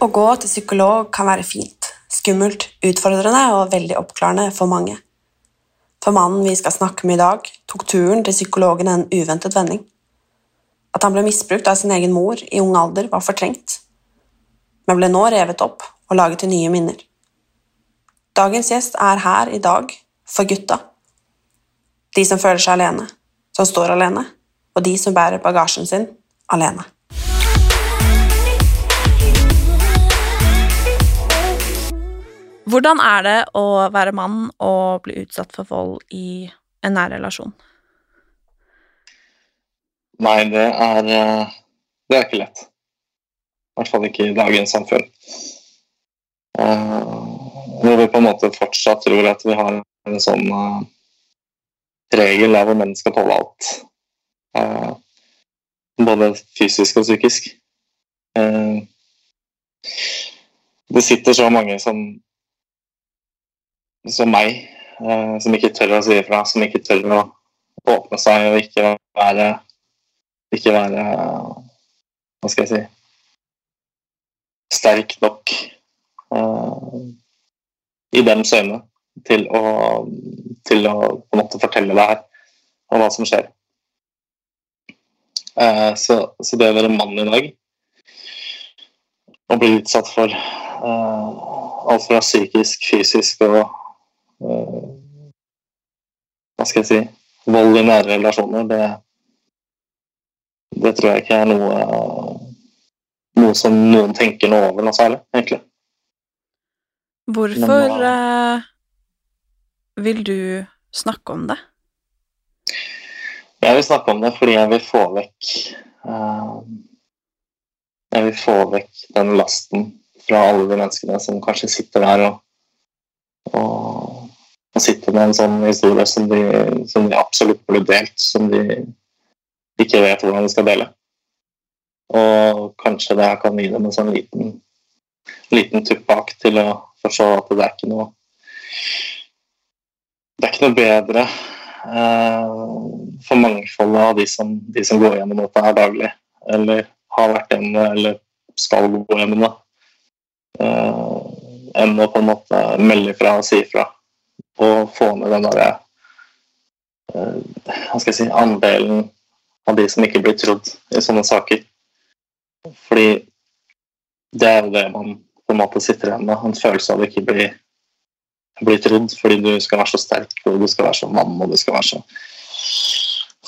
Å gå til psykolog kan være fint, skummelt, utfordrende og veldig oppklarende for mange. For mannen vi skal snakke med i dag, tok turen til psykologen en uventet vending. At han ble misbrukt av sin egen mor i ung alder, var fortrengt, men ble nå revet opp og laget til nye minner. Dagens gjest er her i dag for gutta. De som føler seg alene, som står alene, og de som bærer bagasjen sin alene. Hvordan er det å være mann og bli utsatt for vold i en nær relasjon? Nei, det er, eh, det er ikke lett. I hvert fall ikke i dagens samfunn. Når vi på en måte fortsatt tror at vi har en sånn eh, regel der hvor menn skal tåle alt. Eh, Både fysisk og psykisk. Eh, Det sitter så mange som som meg, eh, som ikke tør å si ifra, som ikke tør å åpne seg og ikke være ikke være Hva skal jeg si sterk nok eh, i dems øyne til å, til å på en måte fortelle det her om hva som skjer. Eh, så, så det å være mann i dag og bli utsatt for alt fra psykisk, fysisk og hva skal jeg si vold i nære relasjoner, det, det tror jeg ikke er noe, noe som noen tenker noe over noe særlig, egentlig. Hvorfor Men, uh, vil du snakke om det? Jeg vil snakke om det fordi jeg vil få vekk uh, Jeg vil få vekk den lasten fra alle de menneskene som kanskje sitter der og, og, og sitter med en sånn historie som de, som de absolutt burde delt, som de ikke vet hvordan de skal dele. Og kanskje det her kan gi dem en sånn liten, liten tupp bak til å forstå at det er ikke noe Det er ikke noe bedre eh, for mangfoldet av de som, de som går gjennom dette her daglig, eller har vært gjennom eller skal gå gjennom det, eh, enn å på en måte melde fra og si fra og få ned den derre eh, Hva skal jeg si andelen av de som ikke blir trodd i sånne saker. Fordi det er jo det man på en måte sitter igjen med, en følelse av å ikke bli, bli trodd fordi du skal være så sterk og du skal være så mann og du skal være så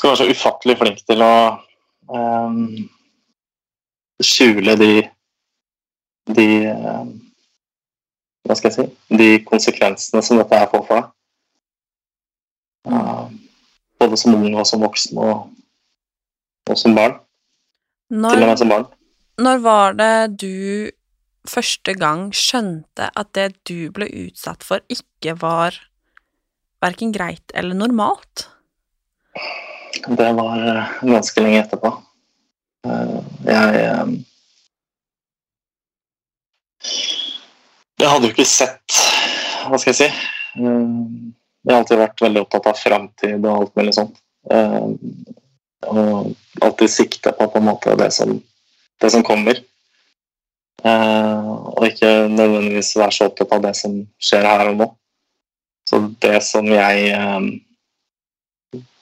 skal være så ufattelig flink til å um, skjule de de ehm, hva skal jeg si de konsekvensene som dette her får for deg. Ehm, både som ung og som voksen og, og som barn. Til og Når, med som barn. når var det du første gang skjønte at det du ble utsatt for, ikke var verken greit eller normalt? Det var eh, ganske lenge etterpå. Eh, Jeg eh, Jeg hadde jo ikke sett Hva skal jeg si? Eh, Jeg har alltid vært veldig opptatt av framtid og alt mulig sånt. Eh, Og alltid sikta på på en måte det som, det som kommer. Eh, Og ikke nødvendigvis være så opptatt av det som skjer her og nå. Så det som jeg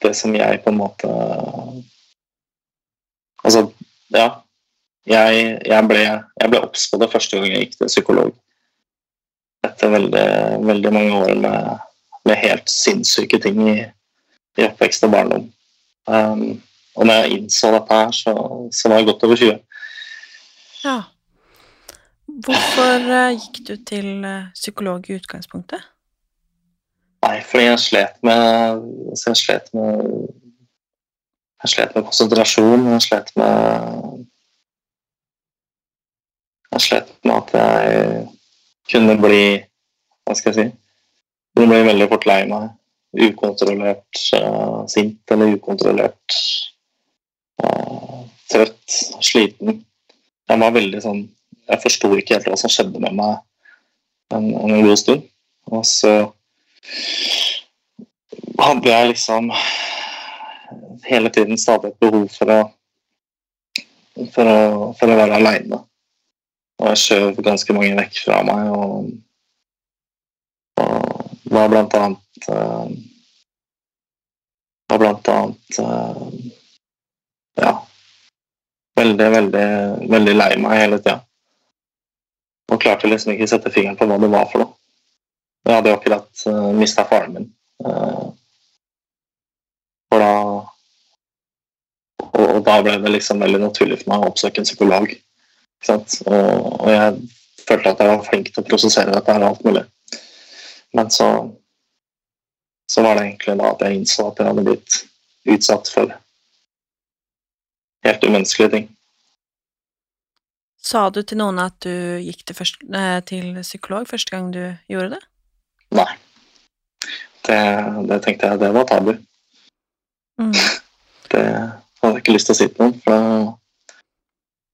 Det som jeg på en måte Altså, ja. Jeg, jeg ble, jeg ble obs på det første gang jeg gikk til psykolog. Etter veldig, veldig mange år med, med helt sinnssyke ting i, i oppvekst og barndom. Um, og når jeg innså dette her, så, så var jeg godt over 20. Ja. Hvorfor eh, gikk du til eh, psykolog i utgangspunktet? Nei, fordi jeg slet med så Jeg slet med Jeg slet med konsentrasjon, jeg slet med Jeg slet med at jeg kunne bli Hva skal jeg si Kunne bli veldig fort lei meg. Ukontrollert uh, sint eller ukontrollert uh, trøtt, sliten. Jeg var veldig sånn Jeg forsto ikke helt hva som skjedde med meg en, en god stund. Og så hadde jeg liksom hele tiden stadig et behov for å for å, for å være aleine. Og jeg skjøv ganske mange vekk fra meg, og, var blant annet Da blant annet uh, Ja. Veldig, veldig, veldig lei meg hele tida. Og klarte liksom ikke sette fingeren på hva det var for noe. Jeg hadde jo akkurat uh, mista faren min. For da og, da ble det liksom veldig naturlig for meg å oppsøke en psykolog. Og, og, jeg følte at jeg var flink til å prosessere dette her og alt mulig. Men så så var det egentlig da at jeg innså at jeg hadde blitt utsatt for helt umenneskelige ting. Sa du til noen at du gikk til, først, eh, til psykolog første gang du gjorde det? Nei. Det, det tenkte jeg det var tabu. Mm. Det hadde jeg ikke lyst til å si til noen, for,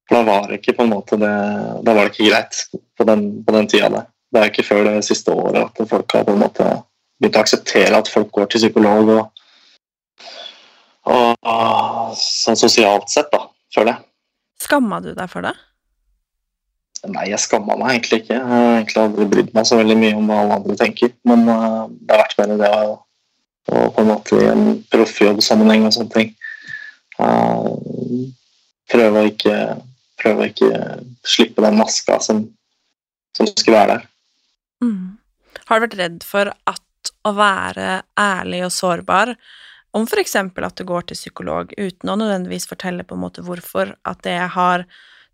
for da var det ikke på en måte det Da var det ikke greit på den, på den tida der. Det er ikke før det siste året at folk har på en måte begynt å akseptere at folk går til psykolog og, og, og sånn sosialt sett, da, føler jeg. Skamma du deg for det? Nei, jeg skamma meg egentlig ikke. Jeg har egentlig aldri brydd meg så veldig mye om hva alle andre tenker. Men uh, det har vært mer det å, å på en måte i en proffjobbsammenheng og sånne ting uh, prøve å ikke prøve å ikke slippe den maska som, som skulle være der. Mm. Har du vært redd for at å være ærlig og sårbar om eksempel at du går til psykolog uten å nødvendigvis fortelle på en måte hvorfor, at det har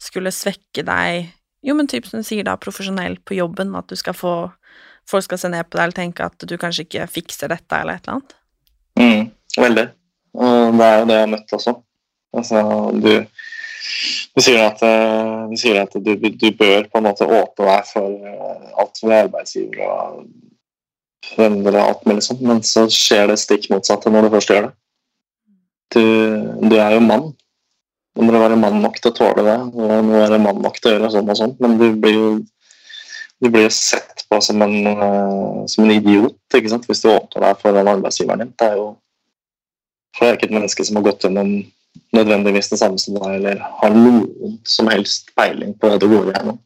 skulle svekke deg jo, men typ som du sier da, profesjonelt på jobben, at du skal få Folk skal se ned på deg eller tenke at du kanskje ikke fikser dette, eller et eller annet? Mm, veldig. Og det er jo det jeg har møtt også. Altså, du, du sier at, du, sier at du, du, bør på en måte åpne deg for alt ved arbeidsgiver og venner og alt mulig sånt, men så skjer det stikk motsatte når du først gjør det. Du, du er jo mann, du må være mann nok til å tåle det, du må være mann nok til å gjøre sånn og sånn, men du blir jo du blir sett på som en, uh, som en idiot hvis du åpner deg for den arbeidsgiveren din. Det er jo for det er ikke et menneske som har gått gjennom nødvendigvis det samme som deg, eller har noen som helst peiling på hva du går igjennom,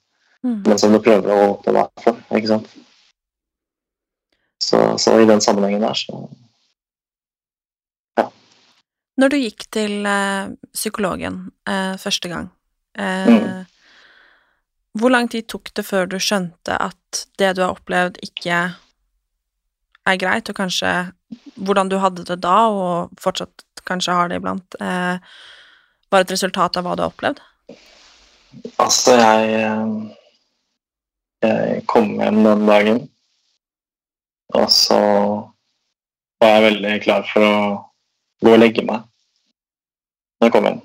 mm. men som du prøver å åpne deg for. ikke sant? Så, så i den sammenhengen der, så ja. når du gikk til eh, psykologen eh, første gang, eh, mm. hvor lang tid tok det før du skjønte at det du har opplevd, ikke er greit, og kanskje hvordan du hadde det da, og fortsatt kanskje har det iblant, eh, var et resultat av hva du har opplevd? Altså, jeg Jeg kom hjem den dagen, og så var jeg veldig klar for å gå og legge meg når jeg kom hjem.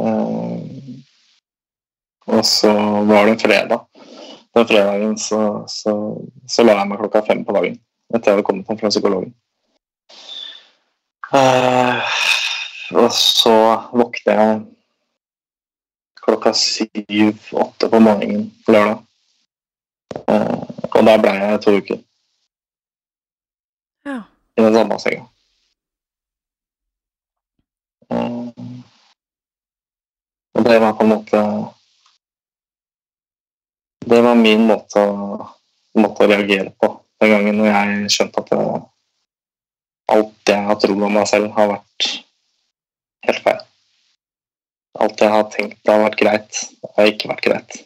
Uh, og så var det en fredag. Den fredagen så, så, så la jeg meg klokka fem på dagen etter jeg hadde kommet hjem fra psykologen. Uh, og så våkner jeg klokka syv-åtte på morgenen på lørdag. Uh, og der ble jeg to uker. Ja. I den samme senga. Og det var på en måte Det var min måte å, måte å reagere på, Den gangen når jeg skjønte at det, alt jeg har trodd om meg selv, har vært helt feil. Alt jeg har tenkt har vært greit, har ikke vært greit.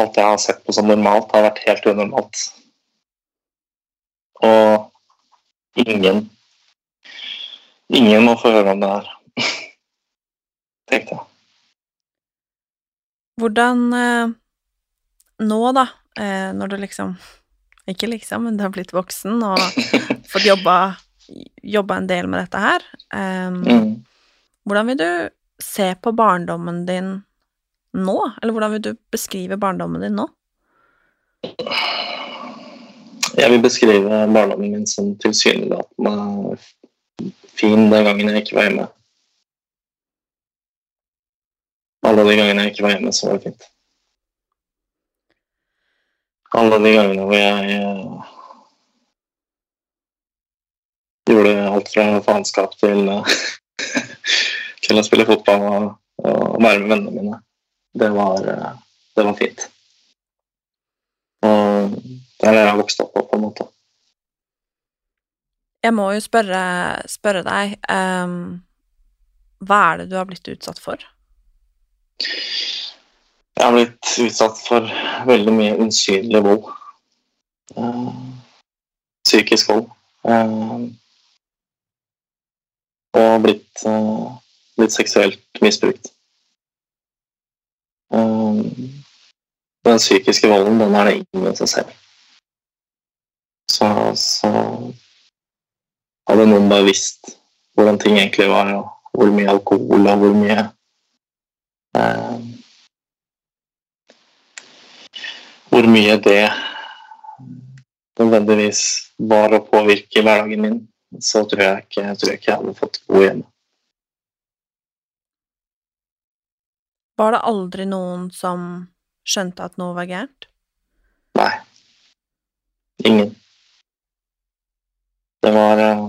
Alt jeg har sett på som normalt, har vært helt unormalt. Og ingen Ingen må få høre om det her, tenkte jeg. Hvordan eh, nå, da, eh, når du liksom Ikke liksom, men du har blitt voksen og fått jobba, jobba en del med dette her. Um, Mm. Hvordan vil du se på barndommen din nå? Eller hvordan vil du beskrive barndommen din nå? Jeg vil beskrive barndommen min som tilsynelatende fin den gangen jeg ikke var hjemme. Alle de gangene jeg ikke var hjemme, så var det fint. Alle de gangene hvor jeg eh, gjorde alt fra faenskap til, eh, til å spille fotball og, og være med vennene mine, det var, eh, det var fint. Og det er det jeg har vokst opp på, på en måte. Jeg må jo spørre, spørre deg um, Hva er det du har blitt utsatt for? Jeg har blitt utsatt for veldig mye unnskyldelig vold. Eh, psykisk vold. Eh, og blitt, eh, blitt seksuelt misbrukt. Den psykiske volden, den er det ingen som ser. Så, så hadde noen bare visst hvordan ting egentlig var, og hvor mye alkohol og hvor mye eh, Hvor mye det nødvendigvis var å påvirke hverdagen min, så tror jeg ikke, jeg tror ikke jeg hadde fått bo hjemme. Var det aldri noen som skjønte at noe var gærent? Nei. Ingen. Det var eh,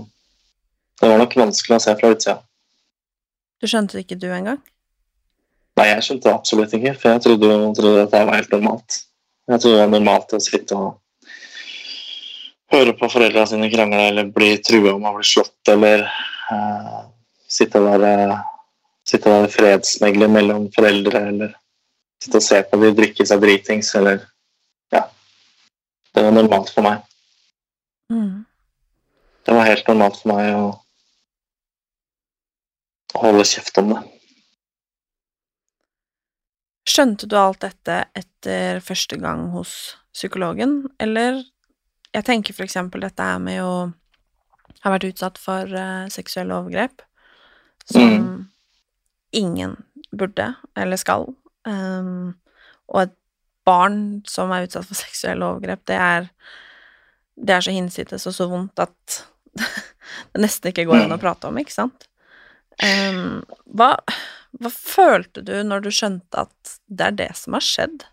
Det var nok vanskelig å se fra utsida. Du skjønte det ikke du engang? Nei, jeg skjønte det absolutt ikke, for jeg trodde, trodde at det var helt normalt. Jeg tror det var normalt å sitte og høre på foreldra sine krangle eller bli trua om å bli slått eller uh, sitte og være sitte og være fredsmegler mellom foreldre eller sitte og se på de drikke seg dritings eller Ja. Det var normalt for meg. Mm. Det var helt normalt for meg å å holde kjeft om det. Skjønte du alt dette etter første gang hos psykologen, eller Jeg tenker for eksempel dette her med å ha vært utsatt for uh, seksuelle overgrep, som Mm. ingen burde eller skal. Um, og et barn som er utsatt for seksuelle overgrep, det er Det er så hinsides og så vondt at det nesten ikke går an å prate om, ikke sant? Um, hva, hva følte du når du skjønte at det er det som har skjedd?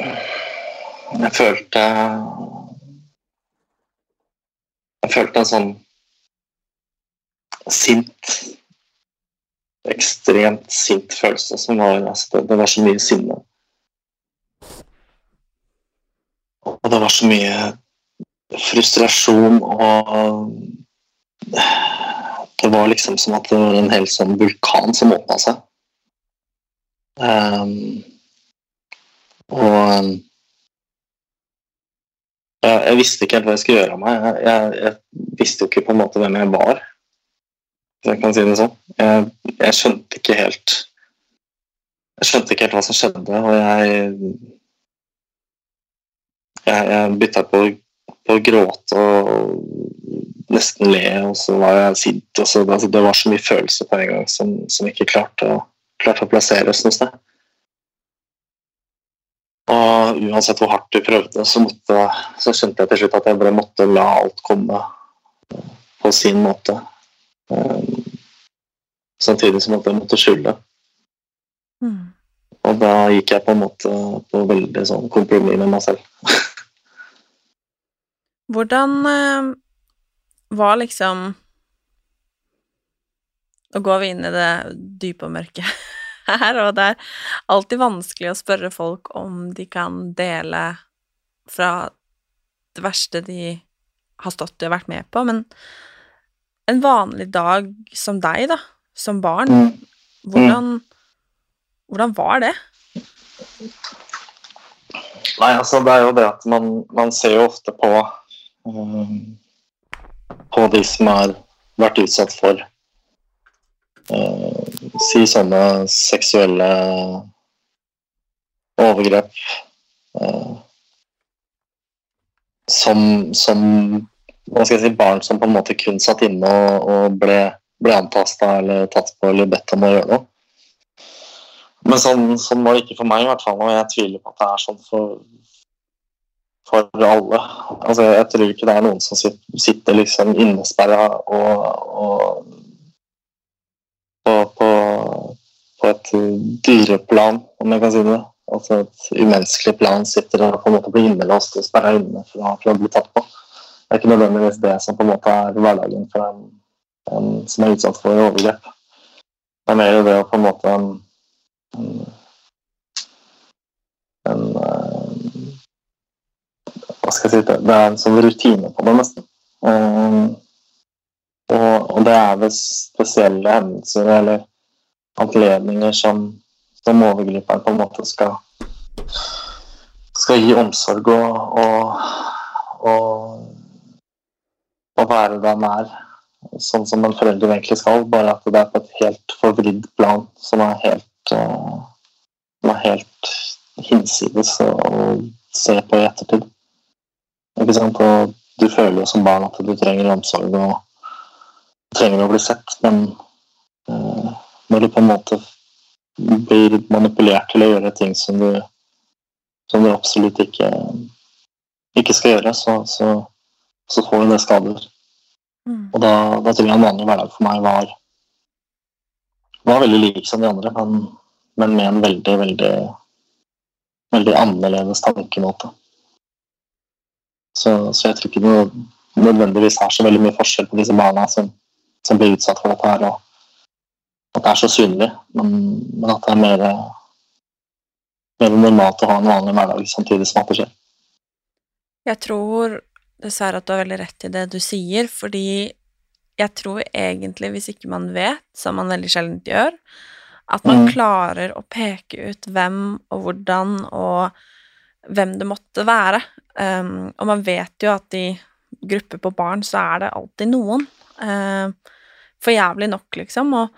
Jeg følte Jeg følte en sånn sint Ekstremt sint følelse som var altså, det, var så mye sinne. Og det var så mye frustrasjon og Det var liksom som at det var en hel sånn vulkan som åpna seg. Um, og jeg, jeg visste ikke helt hva jeg skulle gjøre av meg. Jeg, jeg, jeg visste jo ikke på en måte hvem jeg var. Hvis jeg kan si det sånn. Jeg, skjønte ikke helt Jeg skjønte ikke helt hva som skjedde, og Jeg, jeg bytta på, på å gråte og nesten le, og så var jeg sint. Og så, altså, det var så mye følelser på en gang som, som ikke klarte å, klarte å plasseres noe sted. Og uansett hvor hardt du prøvde, så, måtte, så skjønte jeg til slutt at jeg bare måtte la alt komme på sin måte. Um, samtidig som at jeg måtte skylde. Mm. Og da gikk jeg på en måte på veldig sånn kompromiss med meg selv. Hvordan eh, var liksom Nå går vi inn i det dype og mørke her, og det er alltid vanskelig å spørre folk om de kan dele fra det verste de har stått og vært med på, men en vanlig dag som deg, da, som barn, hvordan, hvordan var det? Nei, altså det er jo det at man, man ser jo ofte på på de som har vært utsatt for uh, si sånne seksuelle overgrep uh, som, som hva skal jeg si, barn som på en måte kun satt inne og, og ble, ble antasta eller tatt på eller bedt om å gjøre noe. Men sånn, sånn var det ikke for meg, i hvert fall, og jeg tviler på at det er sånn for, for alle. Altså, jeg tror ikke det er noen som sitter liksom innesperra og, og på, på, på, et dyreplan, om jeg kan si det. Altså et umenneskelig plan sitter og på en måte blir innelåst og sperra inne for, for, å bli tatt på. Det er ikke nødvendigvis det som på en måte er hverdagen for en, en som er utsatt for overgrep. Det er mer det å på en måte en, en, en skal si Det det er en sånn rutine på det, nesten. Um, og, og, det er ved spesielle hendelser eller anledninger som, som overgriperen på en måte skal skal gi omsorg og, og, og, og være der er sånn som en forelder egentlig skal, bare at det er på et helt forvridd plan som er helt, uh, som er helt hinsides å se på i ettertid. Ikke sant? Og du føler jo som barn at du trenger omsorg og trenger å bli sett, men uh, når du på en måte blir manipulert til å gjøre ting som du som du absolutt ikke, ikke skal gjøre, så, så, så får du det skader. Mm. Og da, da, tror jeg en vanlig hverdag for meg var, var veldig lik som de andre, men, men med en veldig, veldig, veldig annerledes tankemåte. Så, så, jeg tror ikke det nødvendigvis er så veldig mye forskjell på disse barna som, som blir utsatt for dette her, og at det er så synlig, men, men at det er mer mer normalt å ha en vanlig hverdag samtidig som at det skjer. Jeg tror dessverre at du har veldig rett i det du sier, fordi jeg tror egentlig, hvis ikke man vet, som man veldig sjelden gjør, at man mm. klarer å peke ut hvem og hvordan og hvem det måtte være. Um, og man vet jo at i grupper på barn så er det alltid noen. Uh, for jævlig nok, liksom. Og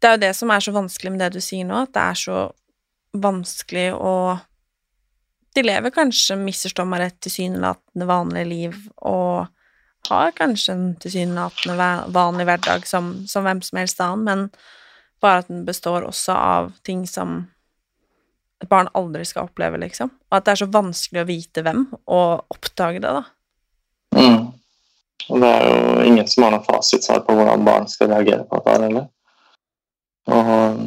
det er jo det som er så vanskelig med det du sier nå, at det er så vanskelig å De lever kanskje, misforstå meg rett, tilsynelatende vanlige liv og har kanskje en tilsynelatende vanlig hverdag som, som hvem som helst annen, men bare at den består også av ting som barn aldri skal oppleve, liksom. Og at det er så vanskelig å vite hvem, og oppdage det, da. Mm. Og det er jo ingen som har noe fasitsvar på hvordan barn skal reagere på dette heller. Og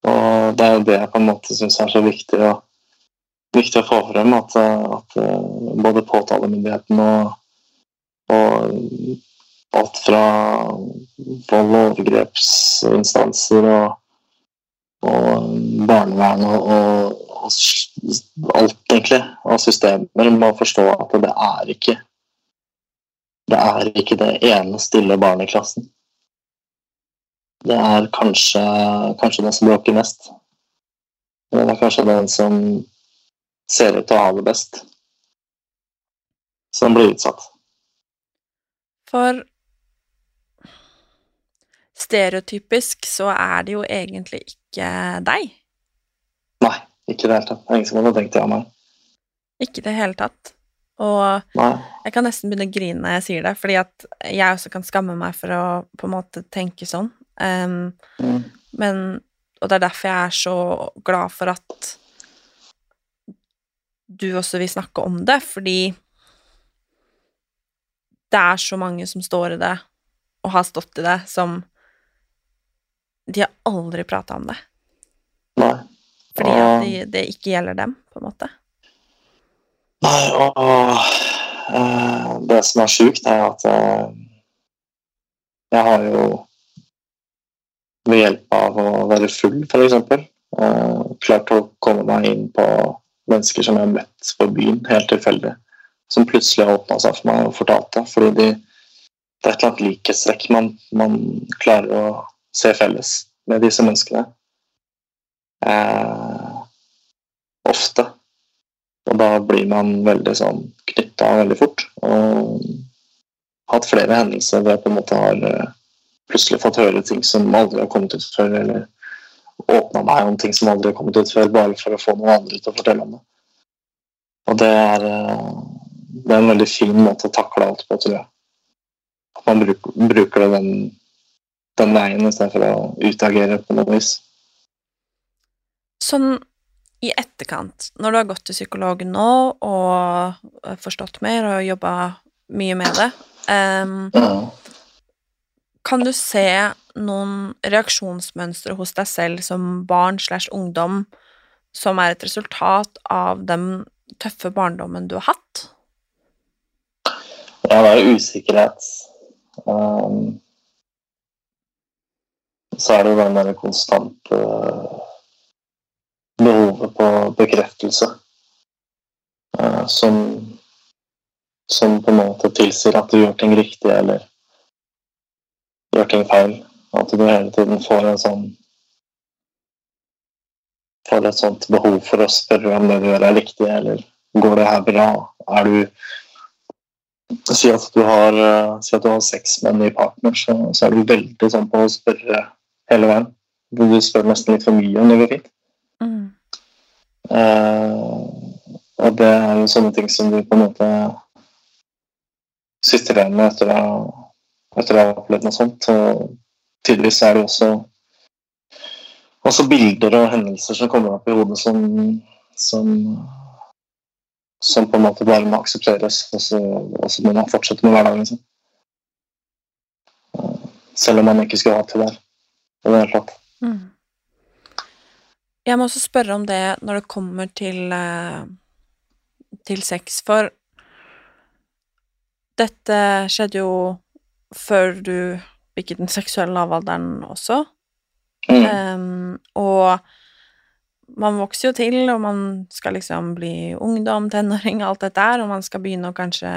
og det er jo det jeg på en måte syns er så viktig å, viktig å få frem. At, at eh, både påtalemyndigheten og, og, alt fra vold- og overgrepsinstanser og, og barnevern og, og, alt, egentlig, av systemer må forstå at det er ikke det er ikke det ene stille barnet i klassen det er kanskje, kanskje den som bråker mest. Det er kanskje den som ser ut til å ha det best, som blir utsatt. For stereotypisk så er det jo egentlig ikke deg. Nei, ikke i det hele tatt. Det er ingen som hadde tenkt det av meg. Ikke i det hele tatt. Og Nei. jeg kan nesten begynne å grine når jeg sier det, fordi at jeg også kan skamme meg for å på en måte tenke sånn. Um, mm. Men Og det er derfor jeg er så glad for at du også vil snakke om det, fordi det er så mange som står i det, og har stått i det, som De har aldri prata om det. Nei. Fordi at det, det ikke gjelder dem, på en måte. Nei, og, og uh, det som er sjukt, er at uh, jeg har jo ved hjelp av å være full, f.eks. Uh, klart å komme meg inn på mennesker som jeg har møtt på byen, helt tilfeldig, som plutselig har åpna seg for meg og fortalte. Fordi de, det er et eller annet likhetstrekk man, man klarer å se felles med disse menneskene. Eh, ofte. Og da blir man veldig sånn knytta veldig fort. Og hatt flere hendelser hvor jeg på en måte har eh, plutselig fått høre ting som aldri har kommet ut før, eller åpna meg om ting som aldri har kommet ut før, bare for å få noen andre til å fortelle om det. Og det er, eh, det er en veldig fin måte å takle alt på, tror jeg. At man bruker, bruker den, den veien istedenfor å utagere på noe vis. Sånn i etterkant, når du har gått til psykolog nå og forstått mer og jobba mye med det, um, kan du se noen reaksjonsmønstre hos deg selv som barn slash ungdom som er et resultat av den tøffe barndommen du har hatt? Ja, det er usikkerhet. Um, så er det den der konstante behovet på bekreftelse uh, som som på en måte tilsier at du gjør ting riktig eller gjør ting feil. At du hele tiden får en sånn får et sånt behov for å spørre om det du gjør er riktig, eller går det her bra? Er du Si at du har, si at du har sex med en ny partner, så, så er du veldig sånn på å spørre hele veien. Du spør nesten litt for mye om det går fint. Mm. Uh, og det er jo sånne ting som du på en måte sitter igjen med etter å, etter å ha opplevd noe sånt. Og tydeligvis er det også, også bilder og hendelser som kommer opp i hodet som, som som på en måte bare må aksepteres, og så, og så må man fortsette med hverdagen sin. Selv om man ikke skulle hatt det der i det hele tatt. Mm. Jeg må også spørre om det når det kommer til, eh, til sex, for dette skjedde jo før du bikket den seksuelle lavalderen også. Mm. Um, og man vokser jo til, og man skal liksom bli ungdom, tenåring, alt dette her, og man skal begynne å kanskje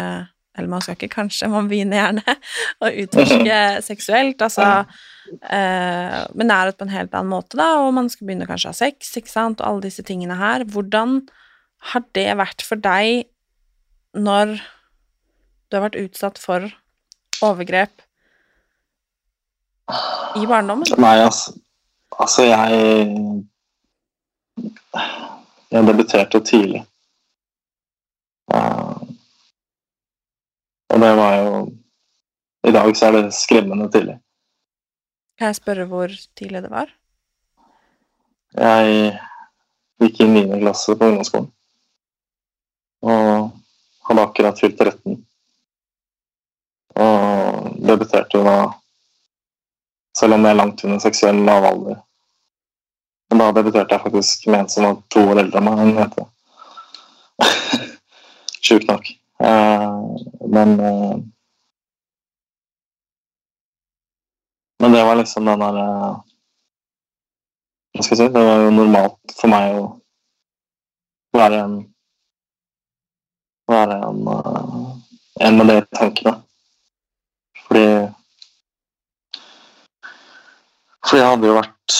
Eller man skal ikke kanskje, man begynner gjerne å utforske seksuelt, altså eh, med nærhet på en helt annen måte, da, og man skal begynne kanskje å ha sex, ikke sant, og alle disse tingene her. Hvordan har det vært for deg når du har vært utsatt for overgrep i barndommen? Nei, altså, altså jeg jeg debuterte tidlig. Uh, og det var jo I dag så er det skremmende tidlig. Kan jeg spørre hvor tidlig det var? Jeg gikk i 9. klasse på ungdomsskolen. Og hadde akkurat fylt 13. Og debuterte da Selv om jeg er langt under seksuell lavalder men da debuterte jeg faktisk med en som var to år eldre enn meg. Hun heter Sjukt nok. Uh, men Men det var liksom den der uh, Hva skal jeg si? Det var jo normalt for meg å være en Være en, en med de tankene. Fordi Fordi jeg hadde jo vært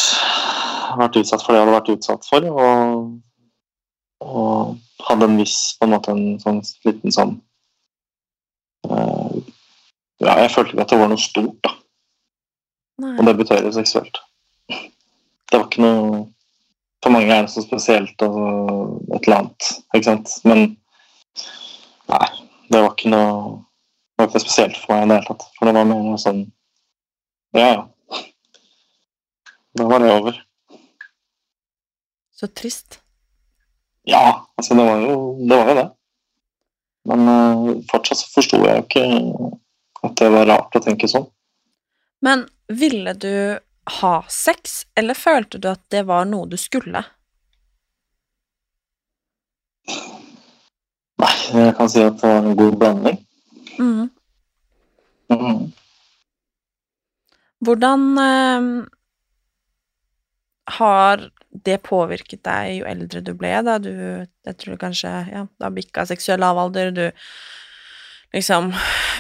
vært utsatt for det jeg hadde vært utsatt for. Og, og hadde en viss på en måte en sånn liten sånn uh, Ja, jeg følte ikke at det var noe stort, da. Nei. Å debutere seksuelt. Det var ikke noe For mange er det så spesielt og et eller annet, ikke sant. Men nei, det var ikke noe det var ikke spesielt for meg i det hele tatt. For det var mer sånn Ja, ja. Da var det over. Så trist. Ja, altså det var jo det. Var jo det. Men uh, fortsatt så forsto jeg jo ikke at det var rart å tenke sånn. Men ville du ha sex, eller følte du at det var noe du skulle? Nei, jeg kan si at det var en god blanding. Mm. Mm. Hvordan eh, har det påvirket deg jo eldre du ble, da du Jeg tror kanskje Ja, da bikka seksuell lavalder, du liksom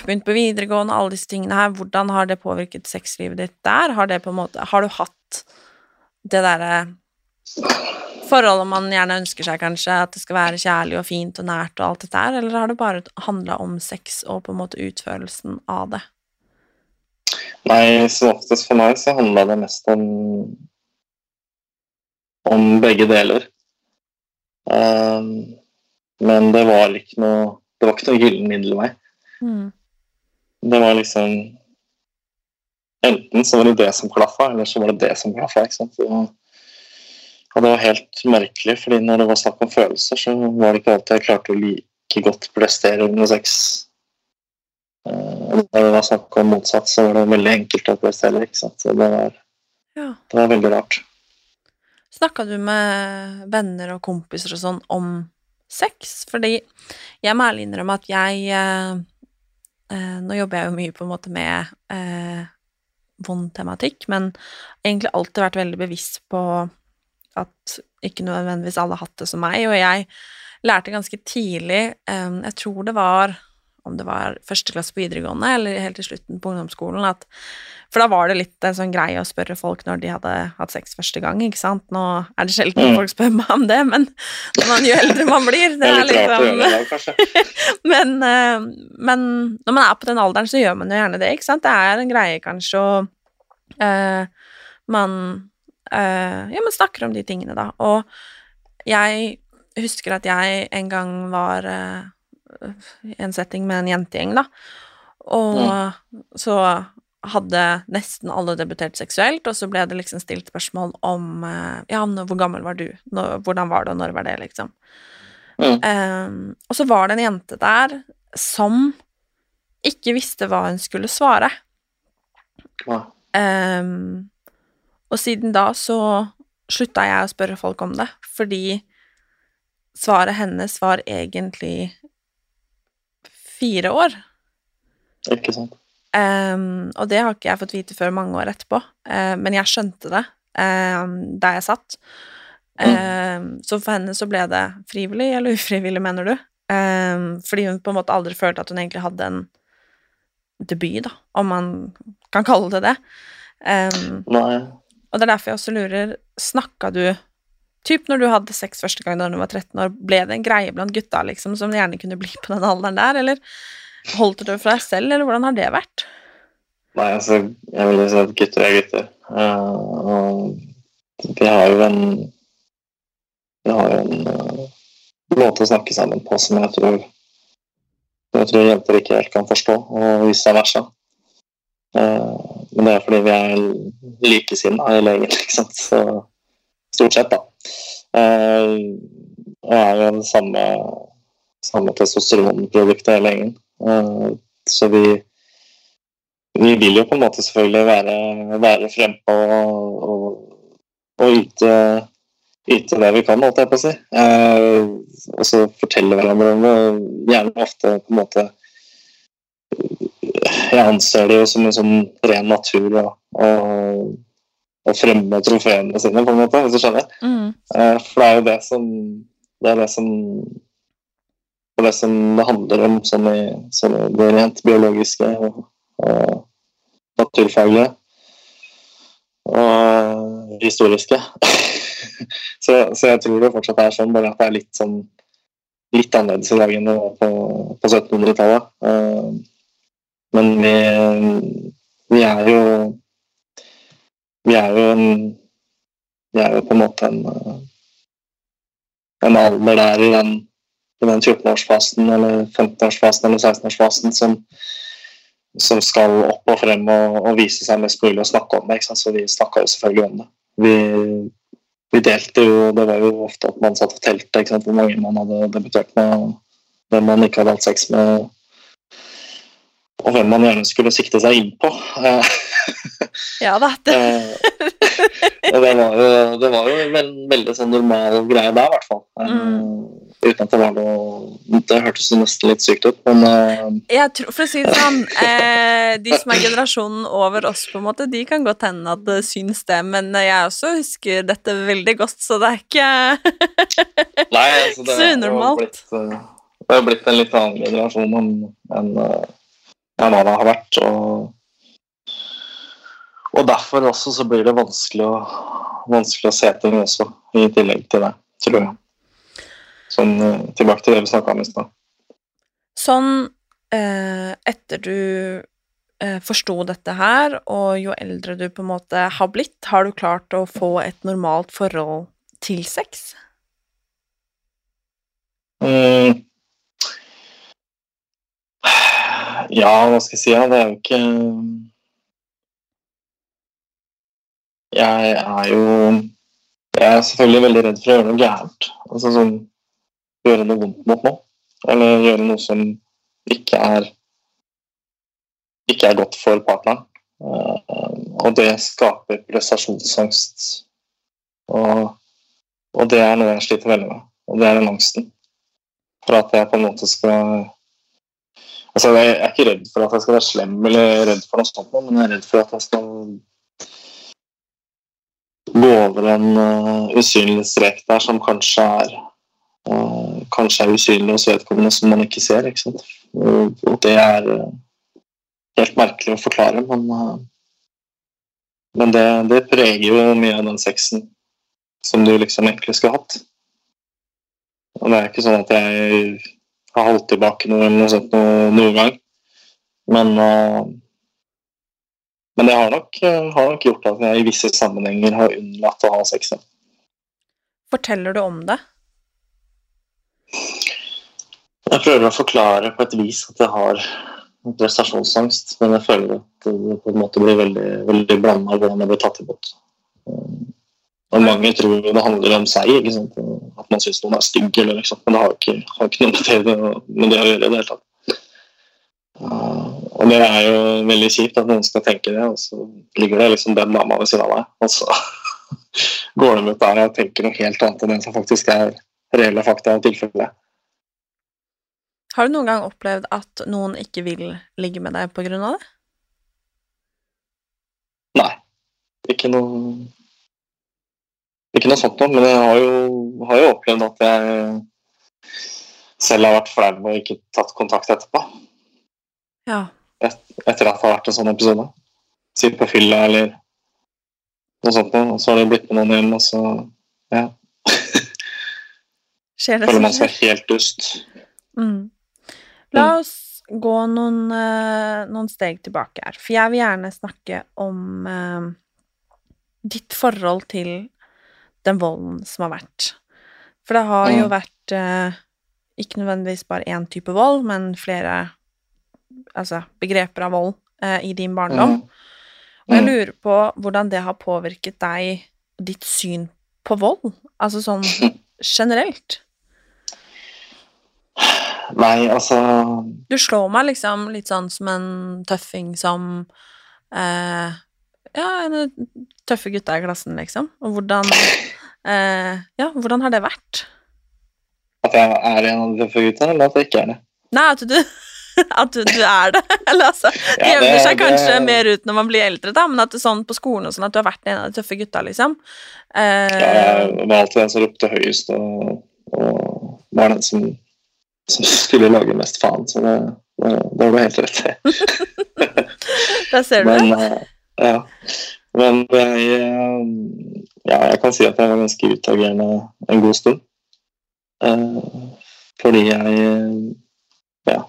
begynt på videregående, alle disse tingene her. Hvordan har det påvirket sexlivet ditt der? Har det på en måte Har du hatt det derre forholdet man gjerne ønsker seg, kanskje, at det skal være kjærlig og fint og nært og alt dette her, eller har det bare handla om sex og på en måte utførelsen av det? Nei, som oftest for meg så handla det mest om om begge deler. Um, men det var ikke noe det var ikke noe gyllen middelvei. Mm. Det var liksom Enten så var det det som klaffa, eller så var det det som klaffa. ikke sant? Og, det var helt merkelig, fordi når det var snakk om følelser, så var det ikke alltid jeg klarte å like godt prestere under sex. Uh, når det var snakk om motsatt, så var det veldig enkelt å prestere. ikke sant? Så det var, Ja. det var veldig rart. Snakka du med venner og kompiser og sånn om sex? Fordi jeg må ærlig innrømme at jeg eh, Nå jobber jeg jo mye på en måte med eh, vond tematikk, men egentlig alltid vært veldig bevisst på at ikke nødvendigvis alle har hatt det som meg, og jeg lærte ganske tidlig eh, Jeg tror det var om det var første klasse på videregående eller helt til slutten på ungdomsskolen, at For da var det litt en sånn greie å spørre folk når de hadde hatt sex første gang, ikke sant. Nå er det sjelden Mm. folk spør meg om det, men man jo eldre man blir Det er liksom men, eh, men når man er på den alderen, så gjør man jo gjerne det, ikke sant? Det er en greie kanskje å uh, Man uh, Ja, man snakker om de tingene, da. Og jeg husker at jeg en gang var i en setting med en jentegjeng, da, og så hadde nesten alle debutert seksuelt, og så ble det liksom stilt spørsmål om eh, Ja, hvor gammel var du? Hvordan var det, og når var det, liksom? Mm. Um, og så var det en jente der som ikke visste hva hun skulle svare. Ja. Um, og siden da så slutta jeg å spørre folk om det, fordi svaret hennes var egentlig fire år. Ikke sant. Um, og det har ikke jeg fått vite før mange år etterpå, uh, men jeg skjønte det um, der jeg satt. Ehm, så for henne så ble det frivillig eller ufrivillig, mener du? Ehm, fordi hun på en måte aldri følte at hun egentlig hadde en debut, da, om man kan kalle det det. Um, Nei. og det er derfor jeg også lurer, snakka du Typ når du hadde sex første gang da du var 13 år, ble det en greie blant gutta, liksom, som gjerne kunne bli på den alderen der, eller holdt du det for deg selv, eller hvordan har det vært? Nei, altså, jeg vil jo si at gutter er gutter. Uh, og vi har jo en Vi har jo en uh, måte å snakke sammen på som jeg tror jeg tror jenter ikke helt kan forstå, og vice versa. Uh, men det er fordi vi er likesinna i legen, ikke sant. Så stort sett, da. Eh, og er jo det samme, samme testosteronproduktet hele gjengen. Eh, så vi vi vil jo på en måte selvfølgelig være, være frempå og, og, og yte, yte det vi kan, holdt jeg på å si. Eh, og så fortelle hverandre om det. Gjerne ofte på en måte Jeg anser det jo som en sånn ren natur og, å fremme trofeene sine, på en måte, hvis du skjønner. Mm. Eh, for det er jo det som det er det som det, som det handler om, sånn i, sånn i det rent biologiske og, og naturfaglige. Og historiske. så, så jeg tror det fortsatt er sånn, bare at det er litt sånn litt annerledes i dag enn det var på, på 1700-tallet. Eh, men vi, vi er jo Vi er jo en Vi er jo på en måte en eh, en alder der i den, i den 14-årsfasen eller 15-årsfasen eller 16-årsfasen som, som skal opp og frem og, og vise seg mest mulig og snakke om det. Så vi snakka jo selvfølgelig om det. Vi, vi delte jo Det var jo ofte at man satt og telte hvor mange man hadde debutert med, og hvem man ikke hadde hatt sex med, og hvem man gjerne skulle sikte seg inn på. Eh, Ja da. Det, Eh, det var jo, det var jo en veldig sånn normal greie der, i hvert fall. Eh, Mm. Uten at det var noe Det hørtes nesten litt sykt ut, men Jeg tror, For å si det sånn, de som er generasjonen over oss, på en måte, de kan godt hende at det syns det, men jeg også husker dette veldig godt, så det er ikke Nei, altså det så unormalt. blitt, det har blitt en litt annen generasjon enn enn, hva det har vært. Og, og derfor også så blir det vanskelig å, vanskelig å se ting også, i tillegg til det, tror jeg. Sånn eh, tilbake til det vi snakka om i stad. Sånn eh, etter du eh, forsto dette her, og jo eldre du på en måte har blitt, har du klart å få et normalt forhold til sex? Mm. Ja, hva skal jeg si? Ja, det er jo ikke Jeg er jo Jeg er selvfølgelig veldig redd for å gjøre noe gærent. Altså sånn Gjøre noe vondt mot noen. Eller gjøre noe som ikke er Ikke er godt for partneren. Eh, Og det skaper prestasjonsangst. Og, og det er noe jeg sliter veldig med. Og det er den angsten. For at jeg på en måte skal Altså, Jeg er ikke redd for at jeg skal være slem eller redd for noe sånt, men jeg er redd for at jeg skal gå over en uh, usynlig strek der som kanskje er uh, kanskje er usynlig hos vedkommende som man ikke ser. ikke sant? Og, det er uh, helt merkelig å forklare, men, men det, det preger jo mye av den sexen som du liksom egentlig skulle hatt. Og det er ikke sånn at jeg har holdt tilbake noe eller noe sånt noe, noen gang. Men, uh, men det har nok, uh, har nok gjort at jeg i visse sammenhenger har unnlatt å ha sex. Forteller du om det? Jeg prøver å forklare på et vis at jeg har prestasjonsangst, men jeg føler at det på en måte blir veldig, veldig blanda hvordan jeg blir tatt imot. Og mange tror det handler om seg, ikke sant? at man syns noen er stygg, eller liksom. men det har ikke, har ikke noe med det, med det å gjøre i det hele tatt. Og det er jo veldig kjipt at noen skal tenke det, og så ligger det liksom den dama ved siden av deg, og så går de ut der og tenker noe helt annet enn det som faktisk er reelle fakta og tilfellet. Har du noen gang opplevd at noen ikke vil ligge med deg av det? Nei. Ikke noe Ikke noe sånt noe, men jeg har jo, har jo opplevd at jeg selv har vært flau og ikke tatt kontakt etterpå. Ja. Et, etter at det har vært en sånn episode. Sitt på fylla eller noe sånt noe, og så har det blitt med noen hjem, og så ja. Skjer det føler man seg helt dust. Mm. La oss gå noen, eh, noen steg tilbake her, for jeg vil gjerne snakke om eh, ditt forhold til den volden som har vært. For det har jo Mm. vært eh, ikke nødvendigvis bare én type vold, men flere altså, begreper av vold eh, i din barndom. Og jeg Mm. lurer på hvordan det har påvirket deg ditt syn på vold, altså sånn generelt. Nei, altså Du slår meg liksom litt sånn som en tøffing som eh, Ja, en tøffe gutta i klassen, liksom. Og hvordan Ja, hvordan har det vært? at jeg er en av de tøffe gutta, eller at jeg ikke er det. Nei, at du At du, du er det. Eller altså Det Ja, jevner det- seg kanskje det- mer ut når man blir eldre, da, men at det er sånn på skolen og sånn at du har vært en av de tøffe gutta, liksom. Eh, Jeg var alltid den som ropte høyest, og, og var den som, som skulle lage mest faen, så det, det, det var helt rett i. Der ser du Men, det. eh, ja. Men jeg eh, Ja, jeg kan si at jeg var ganske utagerende en god stund. Eh, fordi jeg Ja.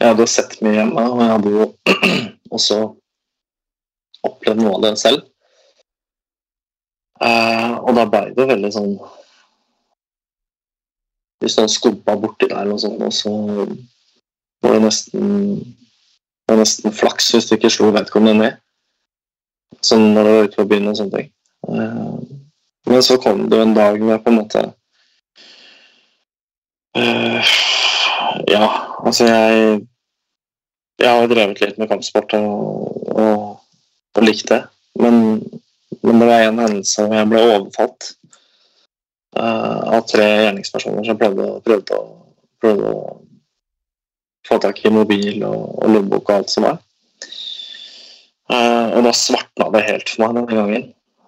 Jeg hadde jo sett mye hjemme, og jeg hadde jo også opplevd noe av det selv. Eh, og da ble det veldig sånn Hvis noen skumpa borti der, noe sånt, og så var det nesten det var nesten flaks hvis du ikke slo vedkommende ned. Sånn når det var ute på byen og sånne ting. Eh, Men så kom det jo en dag hvor jeg på en måte eh, Ja, altså jeg Jeg har drevet litt med kampsport og, og, og likt det. Men, men det var en hendelse hvor jeg ble overfalt eh, av tre gjerningspersoner som prøvde, prøvde, prøvde å få tak i mobil og, og lommebok og alt som var. Og da svartna det helt for meg denne gangen.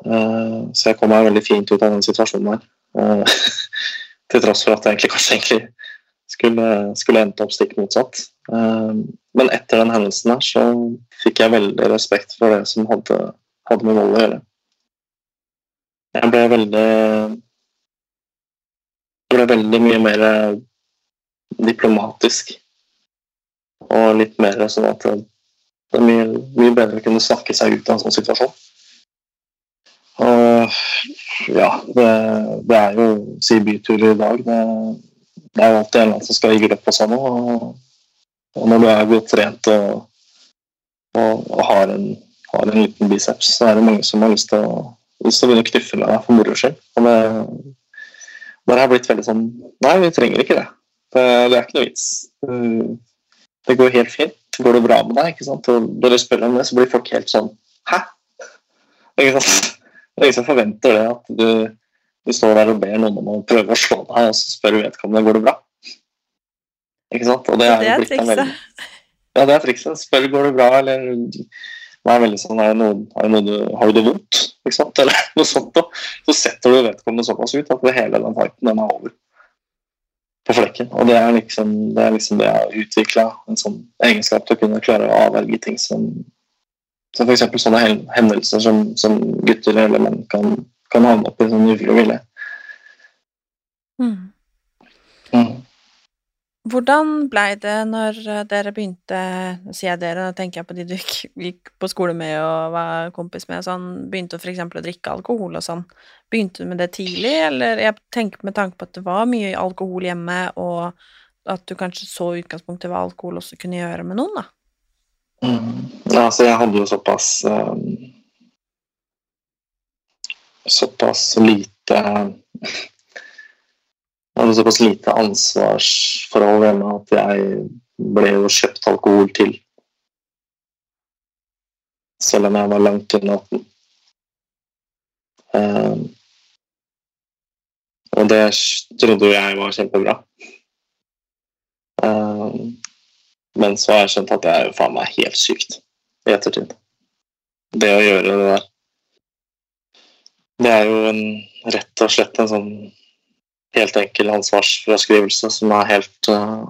Eh, så jeg kom meg veldig fint ut av den situasjonen her. Eh, til tross for at jeg egentlig kanskje egentlig skulle, skulle endt opp stikk motsatt. Eh, men etter den hendelsen her så fikk jeg veldig respekt for det som hadde, hadde med vold å gjøre. Jeg ble veldig Jeg ble veldig mye mer diplomatisk. Og litt mer sånn at det er mye, mye bedre å kunne snakke seg ut av en sånn situasjon. Og ja, det, det er jo si byturer i dag. Det, det er jo alltid en eller annen som skal gi grep og sånn. Og, og når du er godt trent og, og, og har, en, har, en, liten biceps, så er det mange som har lyst til å, lyst til å begynne å knuffe med deg for moro skyld. Og det, det har blitt veldig sånn Nei, vi trenger ikke det. Det, det er ikke noe vits. Det går helt fint. Går det bra med deg? ikke sant? Og når du spør om det, så blir folk helt sånn Hæ? Ikke sant? Det er ingen som forventer det, at du, du, står der og ber noen om å prøve å slå deg, og så spør vedkommende går det bra. Ikke sant? Og det er, det er trikset. Veldig... Ja, det er trikset. Spør går det bra, eller det er veldig sånn, er det noe, er det noe du, Har du det vondt? Ikke sant? Eller noe sånt. Så setter du vedkommende såpass ut at hele den fighten den er over på flekken. Og det er liksom det, er liksom det jeg har utvikla, en sånn egenskap til å kunne klare å avverge ting som, som f.eks. sånne hendelser som, som, gutter eller menn kan, kan havne opp i sånn ufrivillig. Mm. Mm. Hvordan blei det når dere begynte Nå sier jeg dere, nå tenker jeg på de du gikk på skole med og var kompis med, sånn, begynte f.eks. å drikke alkohol og sånn. Begynte du med det tidlig, eller jeg tenker med tanke på at det var mye alkohol hjemme, og at du kanskje så utgangspunktet hva alkohol også kunne gjøre med noen, da? Mm. Altså, jeg hadde jo såpass um, Såpass lite jeg hadde såpass lite ansvarsforhold hjemme at jeg ble jo kjøpt alkohol til. Selv om jeg var langt unna 18. Um, og det trodde jeg var kjempebra. Uh, men så har jeg skjønt at det er jo faen meg helt sykt i ettertid. Det å gjøre det der. Det er jo en, rett og slett en sånn helt enkel ansvarsfraskrivelse som er helt uh,